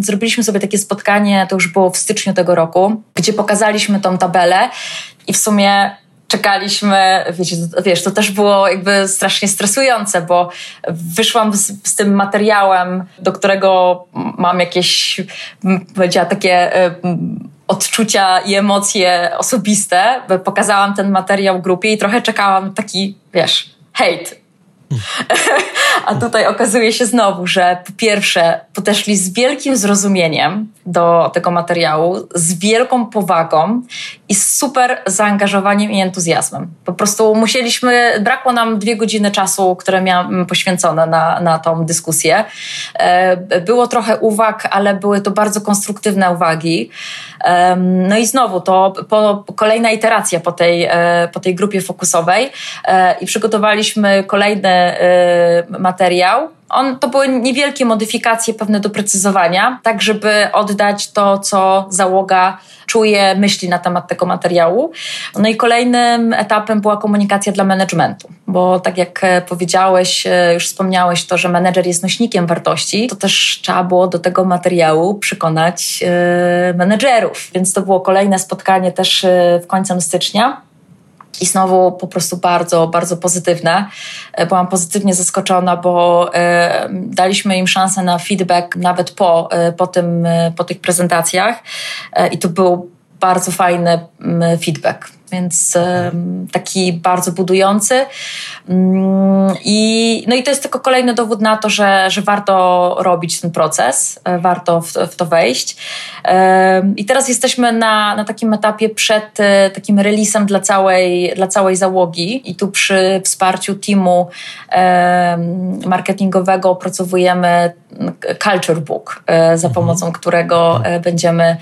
zrobiliśmy sobie takie spotkanie, to już było w styczniu tego roku, gdzie pokazaliśmy tą tabelę i w sumie czekaliśmy, wiecie, wiesz, to też było jakby strasznie stresujące, bo wyszłam z, z tym materiałem, do którego mam jakieś, powiedziała, takie odczucia i emocje osobiste. Pokazałam ten materiał grupie i trochę czekałam taki, wiesz, hejt a tutaj okazuje się znowu, że po pierwsze podeszli z wielkim zrozumieniem do tego materiału, z wielką powagą i z super zaangażowaniem i entuzjazmem. Po prostu musieliśmy, brakło nam dwie godziny czasu, które miałam poświęcone na, na tą dyskusję. E, było trochę uwag, ale były to bardzo konstruktywne uwagi. No i znowu to po, kolejna iteracja po tej, e, po tej grupie fokusowej e, i przygotowaliśmy kolejny e, materiał. On, to były niewielkie modyfikacje, pewne doprecyzowania, tak żeby oddać to, co załoga czuje, myśli na temat tego materiału. No i kolejnym etapem była komunikacja dla managementu, bo tak jak powiedziałeś, już wspomniałeś to, że menedżer jest nośnikiem wartości, to też trzeba było do tego materiału przekonać menedżerów. Więc to było kolejne spotkanie też w końcem stycznia. I znowu po prostu bardzo, bardzo pozytywne. E, byłam pozytywnie zaskoczona, bo e, daliśmy im szansę na feedback nawet po, e, po, tym, po tych prezentacjach i to był bardzo fajny feedback. Więc taki bardzo budujący. Mm, I, no i to jest tylko kolejny dowód na to, że, że warto robić ten proces, e, warto w, w to wejść. I teraz jesteśmy na, na takim etapie przed e, takim releasem dla całej, dla całej załogi i tu przy wsparciu teamu marketingowego opracowujemy Culture Book, e, za mhm. pomocą którego mhm. będziemy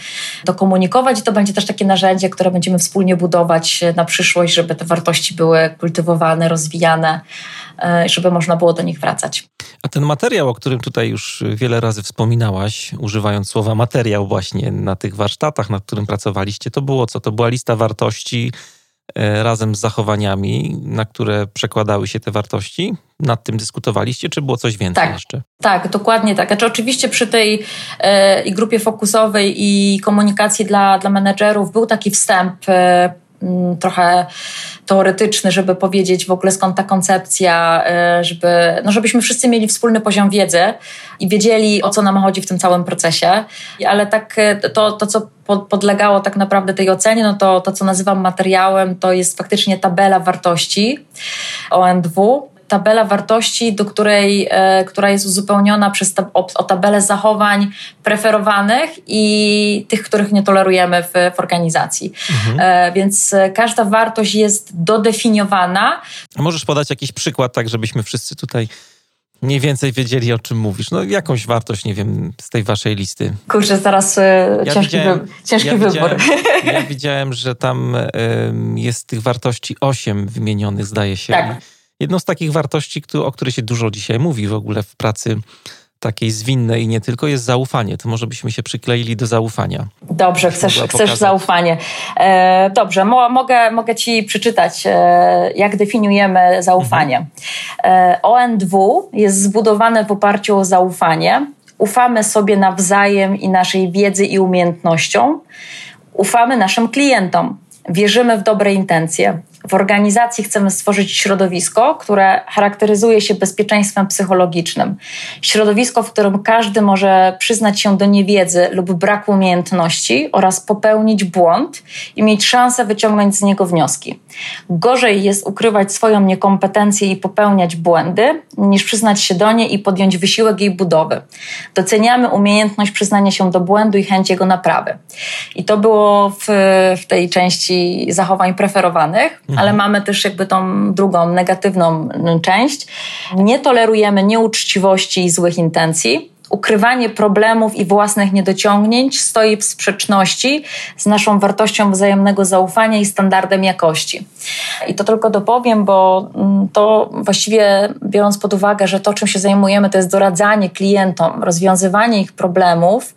to komunikować i to będzie też takie narzędzie, które będziemy wspólnie budować na przyszłość, żeby te wartości były kultywowane, rozwijane, e, żeby można było do nich wracać. A ten materiał, o którym tutaj już wiele razy wspominałaś, używając słowa materiał właśnie na tych warsztatach, nad którym pracowaliście, to było co? To była lista wartości e, razem z zachowaniami, na które przekładały się te wartości? Nad tym dyskutowaliście, czy było coś więcej tak, jeszcze? Tak, dokładnie tak. Znaczy, oczywiście przy tej e, i grupie fokusowej i komunikacji dla, dla menedżerów był taki wstęp e, trochę teoretyczny, żeby powiedzieć w ogóle skąd ta koncepcja, y, żeby, no żebyśmy wszyscy mieli wspólny poziom wiedzy i wiedzieli o co nam chodzi w tym całym procesie. Ale tak y, to, to co podlegało tak naprawdę tej ocenie, no to to, co nazywam materiałem, to jest faktycznie tabela wartości ONDW tabela wartości, do której, e, która jest uzupełniona przez o, o, tabelę zachowań preferowanych i tych, których nie tolerujemy w, w organizacji. Mhm. E, więc każda wartość jest dodefiniowana. A możesz podać jakiś przykład, tak żebyśmy wszyscy tutaj mniej więcej wiedzieli, o czym mówisz. No jakąś wartość, nie wiem, z tej waszej listy. Kurczę, zaraz e, ja ciężki, wy, ciężki ja wybór. Widziałem, ja widziałem, że tam y, jest tych wartości osiem wymienionych, zdaje się. Tak. Jedną z takich wartości, o której się dużo dzisiaj mówi w ogóle w pracy takiej zwinnej i nie tylko, jest zaufanie. To może byśmy się przykleili do zaufania. Dobrze, chcesz, chcesz zaufanie. E, dobrze, mo, mogę, mogę Ci przeczytać, e, jak definiujemy zaufanie. Mhm. E, ONDW jest zbudowane w oparciu o zaufanie. Ufamy sobie nawzajem i naszej wiedzy i umiejętnościom. Ufamy naszym klientom. Wierzymy w dobre intencje. W organizacji chcemy stworzyć środowisko, które charakteryzuje się bezpieczeństwem psychologicznym. Środowisko, w którym każdy może przyznać się do niewiedzy lub braku umiejętności oraz popełnić błąd i mieć szansę wyciągnąć z niego wnioski. Gorzej jest ukrywać swoją niekompetencję i popełniać błędy, niż przyznać się do niej i podjąć wysiłek jej budowy. Doceniamy umiejętność przyznania się do błędu i chęć jego naprawy. I to było w, w tej części zachowań preferowanych ale mamy też jakby tą drugą, negatywną część. Nie tolerujemy nieuczciwości i złych intencji ukrywanie problemów i własnych niedociągnięć stoi w sprzeczności z naszą wartością wzajemnego zaufania i standardem jakości. I to tylko dopowiem, bo mm, to właściwie biorąc pod uwagę, że to, czym się zajmujemy, to jest doradzanie klientom, rozwiązywanie ich problemów,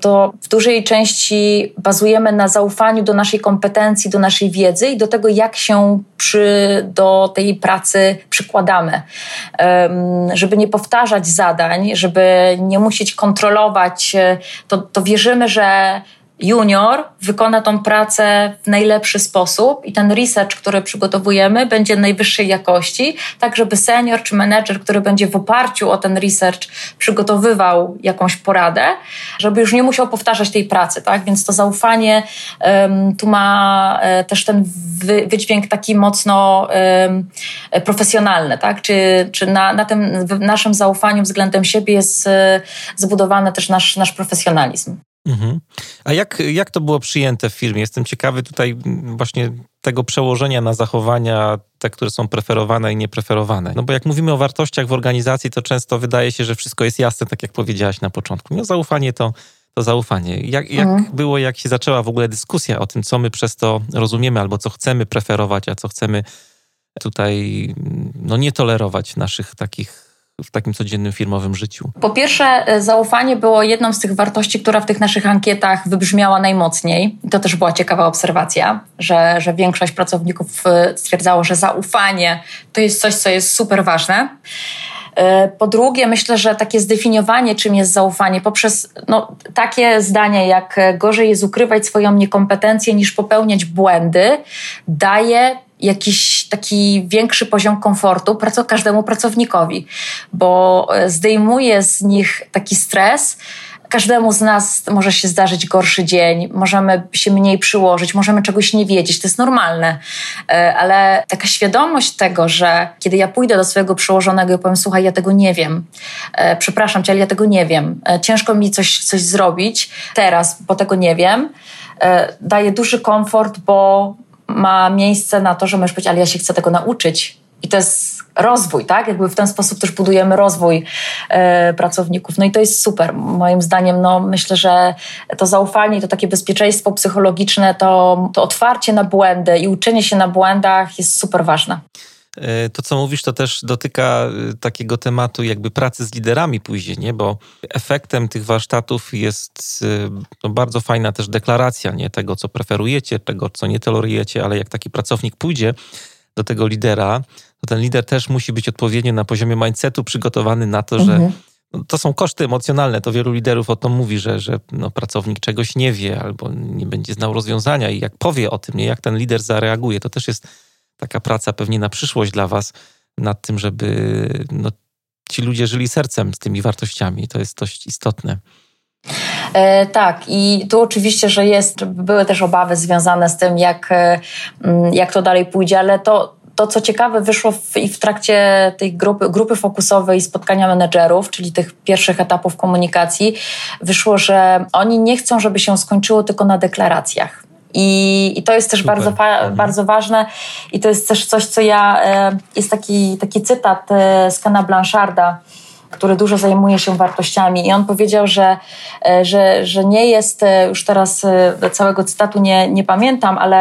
to w dużej części bazujemy na zaufaniu do naszej kompetencji, do naszej wiedzy i do tego, jak się przy, do tej pracy przykładamy. Żeby nie powtarzać zadań, żeby nie musieć kontrolować, e, to, to wierzymy, że junior wykona tą pracę w najlepszy sposób i ten research, który przygotowujemy, będzie najwyższej jakości, tak żeby senior czy menedżer, który będzie w oparciu o ten research przygotowywał jakąś poradę, żeby już nie musiał powtarzać tej pracy, tak? Więc to zaufanie um, tu ma um, też ten wy, wydźwięk taki mocno profesjonalny, tak? Czy, czy na, na tym naszym zaufaniu względem siebie jest e, zbudowany też nasz, nasz profesjonalizm. Mhm. A jak, jak to było przyjęte w firmie? Jestem ciekawy tutaj właśnie tego przełożenia na zachowania, te, które są preferowane i niepreferowane. No bo jak mówimy o wartościach w organizacji, to często wydaje się, że wszystko jest jasne, tak jak powiedziałaś na początku. No zaufanie to, to zaufanie. Jak, jak mhm. było, jak się zaczęła w ogóle dyskusja o tym, co my przez to rozumiemy, albo co chcemy preferować, a co chcemy tutaj no, nie tolerować naszych takich w takim codziennym firmowym życiu? Po pierwsze, e, zaufanie było jedną z tych wartości, która w tych naszych ankietach wybrzmiała najmocniej. To też była ciekawa obserwacja, że, że większość pracowników e, stwierdzało, że zaufanie to jest coś, co jest super ważne. E, po drugie, myślę, że takie zdefiniowanie, czym jest zaufanie, poprzez no, takie zdania, jak gorzej jest ukrywać swoją niekompetencję niż popełniać błędy, daje jakiś taki większy poziom komfortu każdemu pracownikowi, bo e, zdejmuje z nich taki stres, Każdemu z nas może się zdarzyć gorszy dzień, możemy się mniej przyłożyć, możemy czegoś nie wiedzieć, to jest normalne, e, ale taka świadomość tego, że kiedy ja pójdę do swojego przełożonego i powiem, słuchaj, ja tego nie wiem, e, przepraszam cię, ale ja tego nie wiem, ciężko mi coś, coś zrobić teraz, bo tego nie wiem, daje duży komfort, bo ma miejsce na to, że możesz powiedzieć, ale ja się chcę tego nauczyć. I to jest rozwój, tak? Jakby w ten sposób też budujemy rozwój e, pracowników. No i to jest super. Moim zdaniem, no myślę, że to zaufanie, to takie bezpieczeństwo psychologiczne, to, to otwarcie na błędy i uczenie się na błędach jest super ważne. E, to, co mówisz, to też dotyka e, takiego tematu jakby pracy z liderami później, nie? bo efektem tych warsztatów jest e, no, bardzo fajna też deklaracja nie? tego, co preferujecie, tego, co nie tolerujecie, ale jak taki pracownik pójdzie do tego lidera, to ten lider też musi być odpowiednio na poziomie mindsetu przygotowany na to, mhm. że no, to są koszty emocjonalne. To wielu liderów o tym mówi, że, że no, pracownik czegoś nie wie albo nie będzie znał rozwiązania i jak powie o tym, nie, jak ten lider zareaguje, to też jest taka praca pewnie na przyszłość dla Was nad tym, żeby no, ci ludzie żyli sercem z tymi wartościami. To jest dość istotne. E, tak, i tu oczywiście, że jest, były też obawy związane z tym, jak, e, jak to dalej pójdzie, ale to, to, co ciekawe, wyszło w, i w trakcie tej grupy, grupy fokusowej spotkania menedżerów, czyli tych pierwszych etapów komunikacji, wyszło, że oni nie chcą, żeby się skończyło tylko na deklaracjach. I, I, to jest też bardzo, mhm. bardzo ważne. I to jest też coś, co ja. E, jest taki, taki cytat z Kana Blancharda który dużo zajmuje się wartościami. I on powiedział, że, e, że, że nie jest, e, już teraz e, całego cytatu nie, nie pamiętam, ale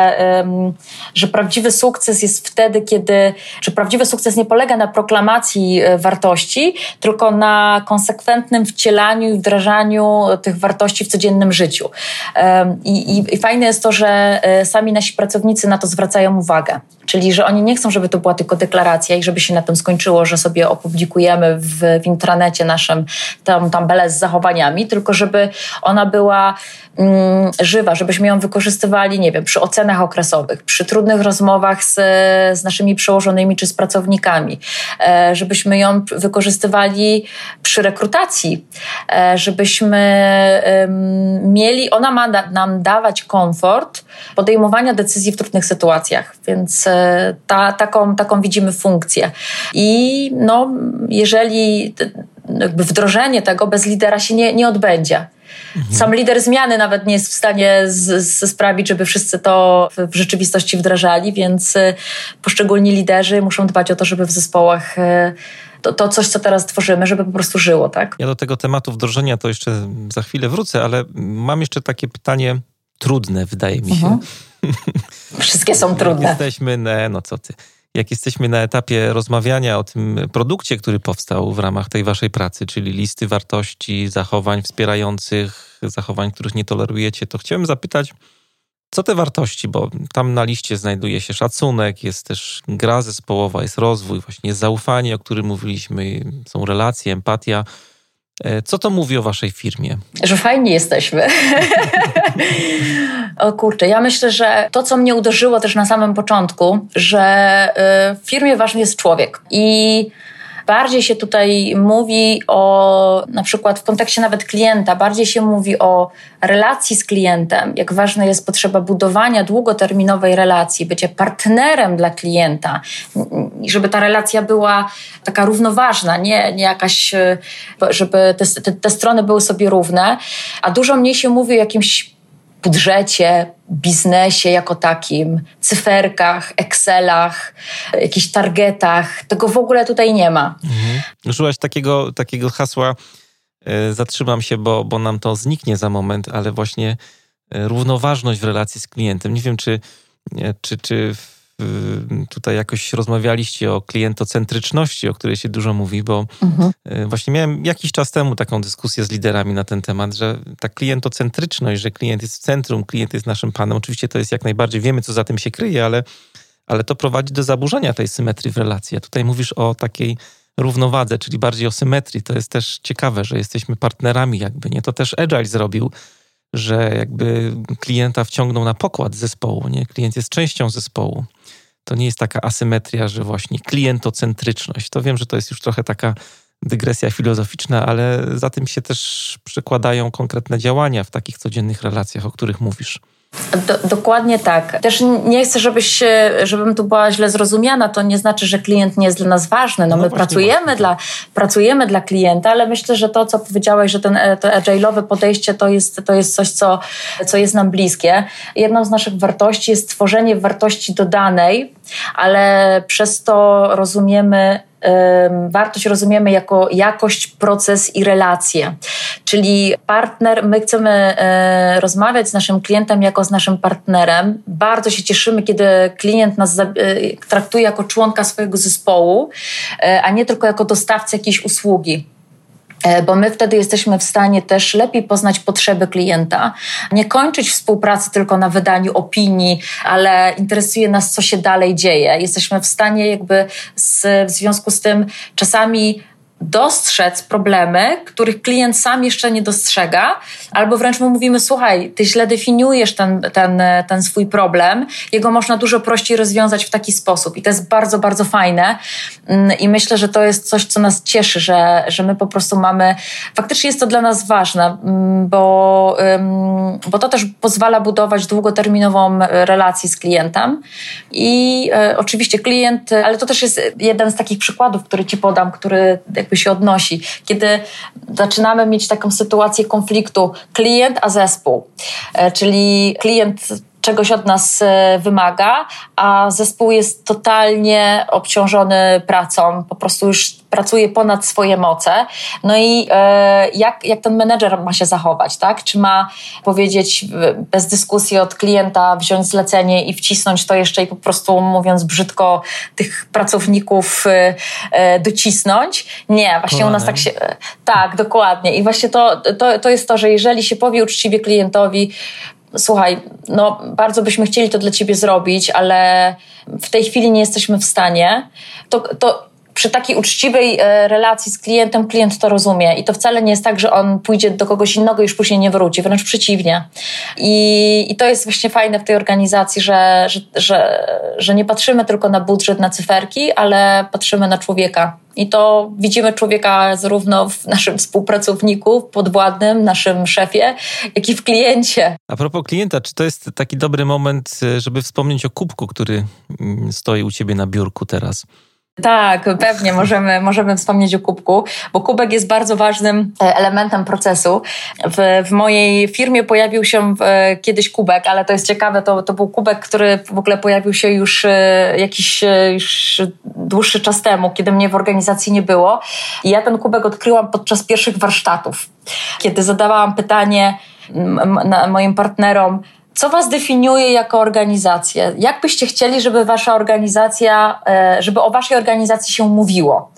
że prawdziwy sukces jest wtedy, kiedy, że prawdziwy sukces nie polega na proklamacji wartości, tylko na konsekwentnym wcielaniu i wdrażaniu tych wartości w codziennym życiu. I, i, i fajne jest to, że sami nasi pracownicy na to zwracają uwagę. Czyli, że oni nie chcą, żeby to była tylko deklaracja i żeby się na tym skończyło, że sobie opublikujemy w, w intranecie naszym tam tabelę z zachowaniami, tylko żeby ona była mm, żywa, żebyśmy ją wykorzystywali, nie wiem, przy ocenach okresowych, przy trudnych rozmowach z, z naszymi przełożonymi czy z pracownikami, e, żebyśmy ją wykorzystywali przy rekrutacji, e, żebyśmy mieli, ona ma da, nam dawać komfort podejmowania decyzji w trudnych sytuacjach, więc e, ta, taką, taką widzimy funkcję. I no, jeżeli jakby wdrożenie tego bez lidera się nie, nie odbędzie. Mhm. Sam lider zmiany nawet nie jest w stanie z, z sprawić, żeby wszyscy to w rzeczywistości wdrażali, więc e, poszczególni liderzy muszą dbać o to, żeby w zespołach e, to, to coś, co teraz tworzymy, żeby po prostu żyło, tak? Ja do tego tematu wdrożenia to jeszcze za chwilę wrócę, ale mam jeszcze takie pytanie trudne, wydaje mi się. Mhm. Wszystkie są trudne. Jesteśmy, na, no co ty, jak jesteśmy na etapie rozmawiania o tym produkcie, który powstał w ramach tej waszej pracy, czyli listy wartości, zachowań wspierających, zachowań, których nie tolerujecie, to chciałem zapytać, co te wartości, bo tam na liście znajduje się szacunek, jest też gra zespołowa, jest rozwój, właśnie zaufanie, o którym mówiliśmy, są relacje, empatia. E, co to mówi o waszej firmie? Że fajnie jesteśmy. o kurczę, ja myślę, że to, co mnie uderzyło też na samym początku, że y, w firmie ważny jest człowiek. I Bardziej się tutaj mówi o, na przykład w kontekście nawet klienta, bardziej się mówi o relacji z klientem, jak ważna jest potrzeba budowania długoterminowej relacji, bycia partnerem dla klienta, żeby ta relacja była taka równoważna, nie, nie jakaś, żeby te, te, te strony były sobie równe, a dużo mniej się mówi o jakimś budżecie, biznesie jako takim, cyferkach, Excelach, jakichś targetach. Tego w ogóle tutaj nie ma. Mhm. Użyłaś takiego, takiego hasła, e, zatrzymam się, bo, bo nam to zniknie za moment, ale właśnie e, równoważność w relacji z klientem. Nie wiem, czy, czy, czy Y, tutaj jakoś rozmawialiście o klientocentryczności, o której się dużo mówi, bo mhm. Y, właśnie miałem jakiś czas temu taką dyskusję z liderami na ten temat, że ta klientocentryczność, że klient jest w centrum, klient jest naszym panem, oczywiście to jest jak najbardziej, wiemy co za tym się kryje, ale, ale to prowadzi do zaburzenia tej symetrii w relacji. A tutaj mówisz o takiej równowadze, czyli bardziej o symetrii. To jest też ciekawe, że jesteśmy partnerami jakby, nie? To też Agile zrobił, że jakby klienta wciągnął na pokład zespołu, nie? Klient jest częścią zespołu. To nie jest taka asymetria, że właśnie klientocentryczność. To wiem, że to jest już trochę taka dygresja filozoficzna, ale za tym się też przekładają konkretne działania w takich codziennych relacjach, o których mówisz. Do, dokładnie tak. Też nie chcę, żebyś, żebym tu była źle zrozumiana. To nie znaczy, że klient nie jest dla nas ważny. No, no my pracujemy dla, pracujemy dla klienta, ale myślę, że to, co powiedziałeś, że ten, to agile'owe podejście to jest, to jest coś, co, co jest nam bliskie. Jedną z naszych wartości jest tworzenie wartości dodanej, ale przez to rozumiemy wartość rozumiemy jako jakość, proces i relacje. Czyli partner, my chcemy e, rozmawiać z naszym klientem jako z naszym partnerem. Bardzo się cieszymy, kiedy klient nas e, traktuje jako członka swojego zespołu, e, a nie tylko jako dostawcę jakiejś usługi. E, bo my wtedy jesteśmy w stanie też lepiej poznać potrzeby klienta, nie kończyć współpracy tylko na wydaniu opinii, ale interesuje nas, co się dalej dzieje. Jesteśmy w stanie jakby z, w związku z tym czasami dostrzec problemy, których klient sam jeszcze nie dostrzega, albo wręcz mu mówimy: Słuchaj, ty źle definiujesz ten, ten, ten swój problem, jego można dużo prościej rozwiązać w taki sposób. I to jest bardzo, bardzo fajne. Mm, I myślę, że to jest coś, co nas cieszy, że, że my po prostu mamy. Faktycznie jest to dla nas ważne, mm, bo, bo to też pozwala budować długoterminową relację z klientem. I e, oczywiście klient, ale to też jest jeden z takich przykładów, który ci podam, który jakby jakby się odnosi. Kiedy zaczynamy mieć taką sytuację konfliktu klient a zespół, e, czyli klient czegoś od nas e, wymaga, a zespół jest totalnie obciążony pracą, po prostu już pracuje ponad swoje moce. No i e, jak, jak ten menedżer ma się zachować, tak? Czy ma powiedzieć bez dyskusji od klienta, wziąć zlecenie i wcisnąć to jeszcze i po prostu, mówiąc brzydko, tych pracowników e, e docisnąć? Nie, właśnie u nas tak się... Tak, dokładnie. I właśnie to, to, to jest to, że jeżeli się powie uczciwie klientowi, słuchaj, no bardzo byśmy chcieli to dla ciebie zrobić, ale w tej chwili nie jesteśmy w stanie, to, to przy takiej uczciwej e, relacji z klientem, klient to rozumie. I to wcale nie jest tak, że on pójdzie do kogoś innego i już później nie wróci, wręcz przeciwnie. I, i to jest właśnie fajne w tej organizacji, że, że, że, że nie patrzymy tylko na budżet, na cyferki, ale patrzymy na człowieka. I to widzimy człowieka zarówno w naszym współpracowniku, podwładnym, naszym szefie, jak i w kliencie. A propos klienta, czy to jest taki dobry moment, e, żeby wspomnieć o kubku, który mm, stoi u ciebie na biurku teraz? Tak, pewnie możemy, możemy wspomnieć o kubku, bo kubek jest bardzo ważnym e, elementem procesu. W, w mojej firmie pojawił się e, kiedyś kubek, ale to jest ciekawe, to, to był kubek, który w ogóle pojawił się już e, jakiś już dłuższy czas temu, kiedy mnie w organizacji nie było. I ja ten kubek odkryłam podczas pierwszych warsztatów, kiedy zadawałam pytanie moim partnerom, co Was definiuje jako organizację? Jak byście chcieli, żeby Wasza organizacja, e, żeby o Waszej organizacji się mówiło?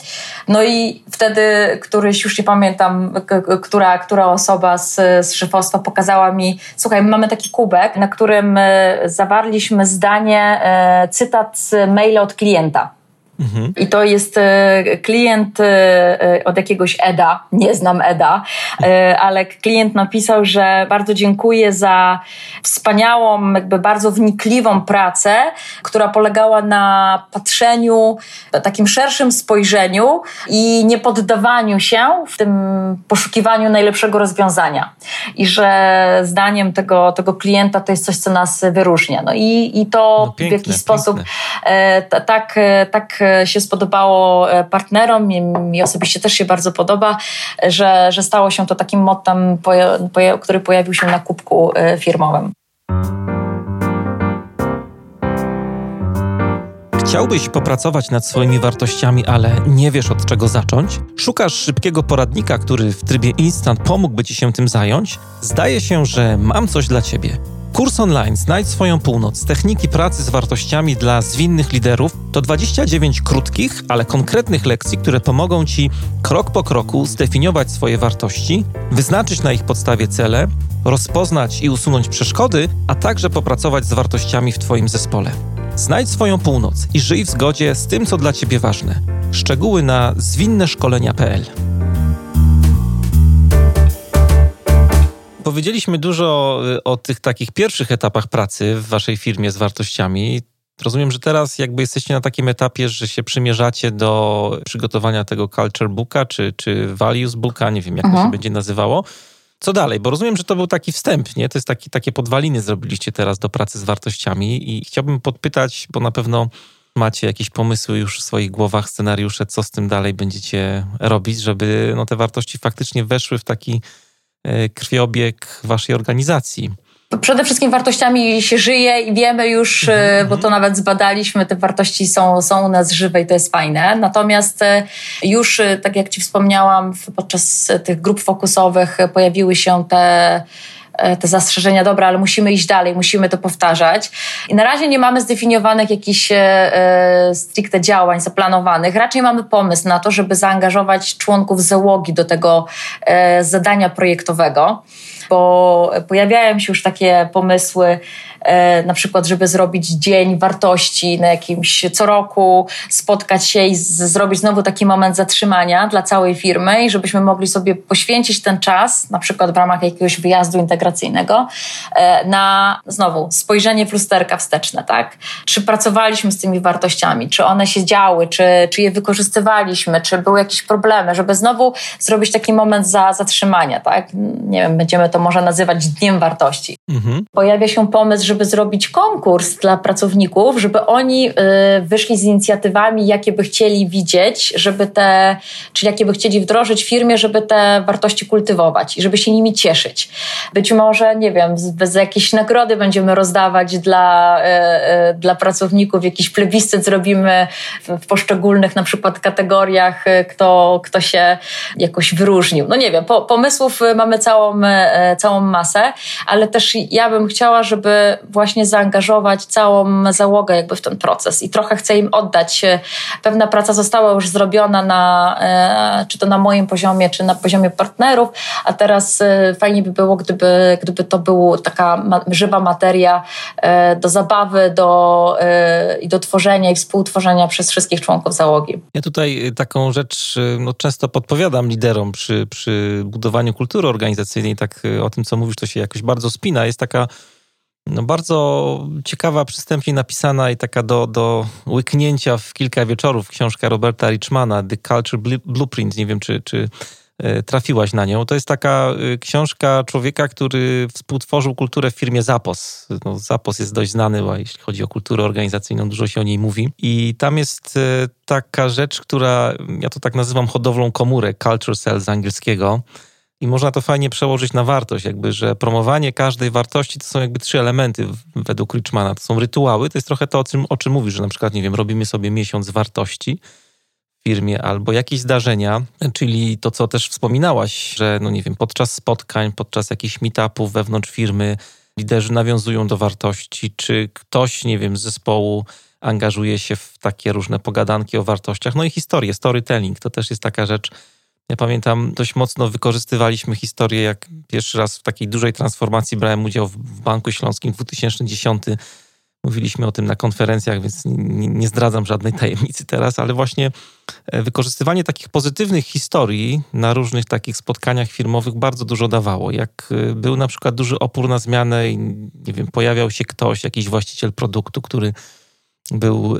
No i wtedy któryś, już nie pamiętam, która, która osoba z, z szefostwa pokazała mi, słuchaj, mamy taki kubek, na którym e, zawarliśmy zdanie, e, cytat z maila od klienta. Mhm. I to jest e, klient e, od jakiegoś Eda, nie znam Eda, e, ale klient napisał, że bardzo dziękuję za wspaniałą, jakby bardzo wnikliwą pracę, która polegała na patrzeniu, takim szerszym spojrzeniu i nie poddawaniu się w tym poszukiwaniu najlepszego rozwiązania. I że zdaniem tego, tego klienta to jest coś, co nas wyróżnia. No i, i to no piękne, w jakiś sposób tak, tak się spodobało e, partnerom, mi osobiście też się bardzo podoba, że, że stało się to takim mottem, który pojawił się na kubku e, firmowym. Chciałbyś popracować nad swoimi wartościami, ale nie wiesz od czego zacząć? Szukasz szybkiego poradnika, który w trybie instant pomógłby ci się tym zająć? Zdaje się, że mam coś dla ciebie. Kurs online Znajdź swoją północ. Techniki pracy z wartościami dla zwinnych liderów to 29 krótkich, ale konkretnych lekcji, które pomogą Ci krok po kroku zdefiniować swoje wartości, wyznaczyć na ich podstawie cele, rozpoznać i usunąć przeszkody, a także popracować z wartościami w Twoim zespole. Znajdź swoją północ i żyj w zgodzie z tym, co dla Ciebie ważne. Szczegóły na zwinnyszkolenia.pl Powiedzieliśmy dużo y, o tych takich pierwszych etapach pracy w waszej firmie z wartościami. Rozumiem, że teraz jakby jesteście na takim etapie, że się przymierzacie do przygotowania tego culture booka, czy, czy values booka, nie wiem jak mhm. to się będzie nazywało. Co dalej? Bo rozumiem, że to był taki wstęp, nie? To jest taki, takie podwaliny zrobiliście teraz do pracy z wartościami i chciałbym podpytać, bo na pewno macie jakieś pomysły już w swoich głowach, scenariusze, co z tym dalej będziecie robić, żeby no, te wartości faktycznie weszły w taki krwiobieg waszej organizacji. Przede wszystkim wartościami się żyje i wiemy już, mm-hmm. bo to nawet zbadaliśmy, te wartości są, są u nas żywe i to jest fajne. Natomiast e, już, e, tak jak Ci wspomniałam, podczas tych grup fokusowych pojawiły się te te zastrzeżenia, dobra, ale musimy iść dalej, musimy to powtarzać. I na razie nie mamy zdefiniowanych jakichś e, stricte działań zaplanowanych. Raczej mamy pomysł na to, żeby zaangażować członków załogi do tego e, zadania projektowego bo pojawiają się już takie pomysły, e, na przykład, żeby zrobić dzień wartości na jakimś co roku, spotkać się i z, zrobić znowu taki moment zatrzymania dla całej firmy i żebyśmy mogli sobie poświęcić ten czas, na przykład w ramach jakiegoś wyjazdu integracyjnego, e, na znowu spojrzenie w lusterka wsteczne, tak? Czy pracowaliśmy z tymi wartościami, czy one się działy, czy, czy je wykorzystywaliśmy, czy były jakieś problemy, żeby znowu zrobić taki moment za, zatrzymania, tak? Nie wiem, będziemy to może nazywać Dniem Wartości. Mhm. Pojawia się pomysł, żeby zrobić konkurs dla pracowników, żeby oni y, wyszli z inicjatywami, jakie by chcieli widzieć, żeby te, czy jakie by chcieli wdrożyć w firmie, żeby te wartości kultywować i żeby się nimi cieszyć. Być może, nie wiem, bez jakiejś nagrody będziemy rozdawać dla, y, y, dla pracowników, jakiś plebiscyt zrobimy w, w poszczególnych na przykład kategoriach, kto, kto się jakoś wyróżnił. No nie wiem, po, pomysłów mamy całą całą masę, ale też ja bym chciała, żeby właśnie zaangażować całą załogę jakby w ten proces i trochę chcę im oddać. Pewna praca została już zrobiona na, e, czy to na moim poziomie, czy na poziomie partnerów, a teraz e, fajnie by było, gdyby, gdyby to była taka żywa materia e, do zabawy, do, i do tworzenia i współtworzenia przez wszystkich członków załogi. Ja tutaj taką rzecz no, często podpowiadam liderom przy, przy budowaniu kultury organizacyjnej, tak o tym, co mówisz, to się jakoś bardzo spina. Jest taka no, bardzo ciekawa, przystępnie napisana i taka do, do łyknięcia w kilka wieczorów książka Roberta Richmana, The Culture Blueprint. Nie wiem, czy, czy e, trafiłaś na nią. To jest taka e, książka człowieka, który współtworzył kulturę w firmie Zapos. No, Zapos jest dość znany, jeśli chodzi o kulturę organizacyjną, dużo się o niej mówi. I tam jest e, taka rzecz, która, ja to tak nazywam hodowlą komórek, culture cell z angielskiego i można to fajnie przełożyć na wartość, jakby, że promowanie każdej wartości to są jakby trzy elementy według Richmana. To są rytuały, to jest trochę to, o czym, o czym mówisz, że na przykład, nie wiem, robimy sobie miesiąc wartości w firmie albo jakieś zdarzenia, czyli to, co też wspominałaś, że, no nie wiem, podczas spotkań, podczas jakichś meetupów wewnątrz firmy liderzy nawiązują do wartości, czy ktoś, nie wiem, z zespołu angażuje się w takie różne pogadanki o wartościach. No i historie, storytelling to też jest taka rzecz, ja pamiętam, dość mocno wykorzystywaliśmy historię, jak pierwszy raz w takiej dużej transformacji brałem udział w Banku Śląskim w 2010. Mówiliśmy o tym na konferencjach, więc nie, nie zdradzam żadnej tajemnicy teraz, ale właśnie e, wykorzystywanie takich pozytywnych historii na różnych takich spotkaniach firmowych bardzo dużo dawało. Jak e, był na przykład duży opór na zmianę i nie wiem, pojawiał się ktoś, jakiś właściciel produktu, który był e,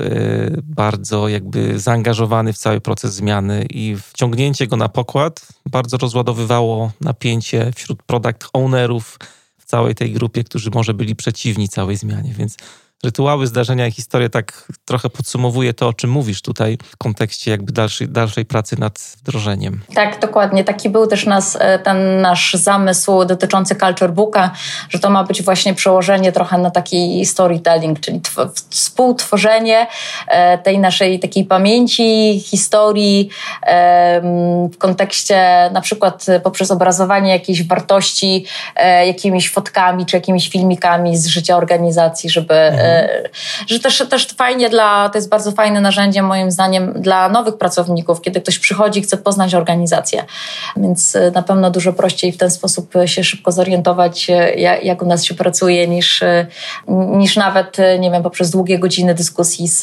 bardzo jakby zaangażowany w cały proces zmiany i wciągnięcie go na pokład bardzo rozładowywało napięcie wśród product ownerów w całej tej grupie, którzy może byli przeciwni całej zmianie, więc rytuały, zdarzenia i historie tak trochę podsumowuje to, o czym mówisz tutaj w kontekście jakby dalszej, dalszej pracy nad wdrożeniem. Tak, dokładnie. Taki był też nas, e, ten nasz zamysł dotyczący Culture Booka, że to ma być właśnie przełożenie trochę na taki storytelling, czyli współtworzenie e, tej naszej takiej pamięci, historii w kontekście na przykład poprzez obrazowanie jakiejś wartości e, jakimiś fotkami czy jakimiś filmikami z życia organizacji, żeby mhm że też, też fajnie dla, to jest bardzo fajne narzędzie moim zdaniem dla nowych pracowników, kiedy ktoś przychodzi i chce poznać organizację. Więc e, na pewno dużo prościej w ten sposób się szybko zorientować, e, jak u nas się pracuje, niż, e, niż nawet, nie wiem, poprzez długie godziny dyskusji z,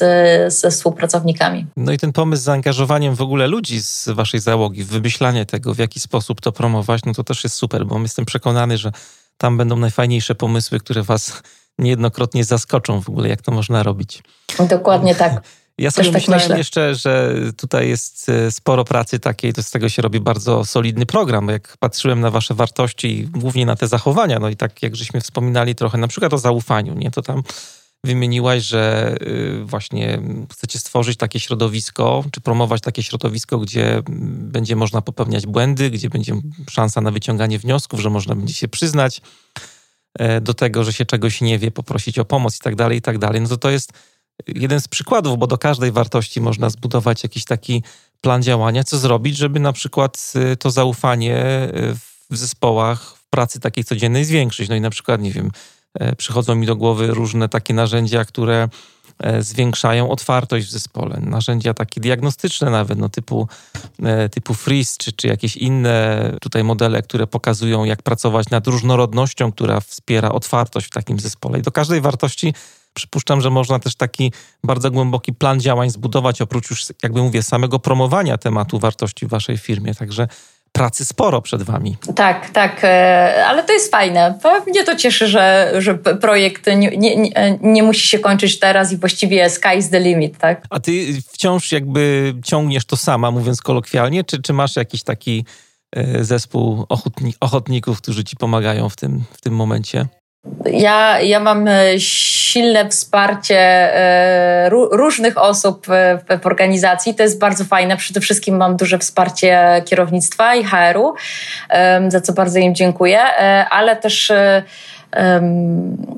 ze współpracownikami. No i ten pomysł z zaangażowaniem w ogóle ludzi z waszej załogi, wymyślanie tego, w jaki sposób to promować, no to też jest super, bo jestem przekonany, że tam będą najfajniejsze pomysły, które was niejednokrotnie zaskoczą w ogóle, jak to można robić. Dokładnie tak. Ja sobie Też tak myślałem tak jeszcze, że tutaj jest e, sporo pracy takiej, to z tego się robi bardzo solidny program. Jak patrzyłem na wasze wartości i głównie na te zachowania, no i tak jak żeśmy wspominali trochę na przykład o zaufaniu, nie? To tam wymieniłaś, że y, właśnie chcecie stworzyć takie środowisko, czy promować takie środowisko, gdzie będzie można popełniać błędy, gdzie będzie szansa na wyciąganie wniosków, że można będzie się przyznać do tego, że się czegoś nie wie, poprosić o pomoc i tak dalej, i tak dalej. No to to jest jeden z przykładów, bo do każdej wartości można zbudować jakiś taki plan działania, co zrobić, żeby na przykład y, to zaufanie y, w zespołach, w pracy takiej codziennej zwiększyć. No i na przykład, nie wiem, e, przychodzą mi do głowy różne takie narzędzia, które e, zwiększają otwartość w zespole. Narzędzia takie diagnostyczne nawet, no typu, e, typu Freeze, czy, czy jakieś inne tutaj modele, które pokazują, jak pracować nad różnorodnością, która wspiera otwartość w takim zespole. I do każdej wartości Przypuszczam, że można też taki bardzo głęboki plan działań zbudować, oprócz już, jakby mówię, samego promowania tematu wartości w waszej firmie. Także pracy sporo przed wami. Tak, tak, e, ale to jest fajne. Mnie to cieszy, że, że projekt nie, nie, nie musi się kończyć teraz i właściwie sky's the limit, tak? A ty wciąż jakby ciągniesz to sama, mówiąc kolokwialnie, czy, czy masz jakiś taki e, zespół ochotników, którzy ci pomagają w tym, w tym momencie? Ja, ja mam e, silne wsparcie e, różnych osób w organizacji. To jest bardzo fajne. Przede wszystkim mam duże wsparcie kierownictwa i HR-u, za co bardzo im dziękuję, e, ale też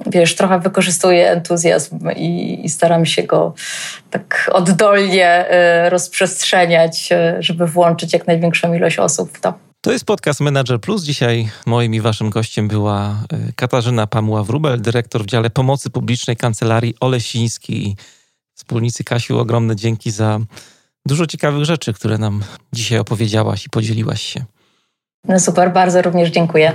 wiesz, trochę wykorzystuję entuzjazm i, i staram się go tak oddolnie rozprzestrzeniać, żeby włączyć jak największą ilość osób w to. To jest podcast Manager Plus. Dzisiaj moim i waszym gościem była y, Katarzyna Pamuła-Wrubel, dyrektor w dziale pomocy publicznej Kancelarii Olesińskiej. Wspólnicy Kasiu, ogromne dzięki za dużo ciekawych rzeczy, które nam dzisiaj opowiedziałaś i podzieliłaś się. No super, bardzo również dziękuję.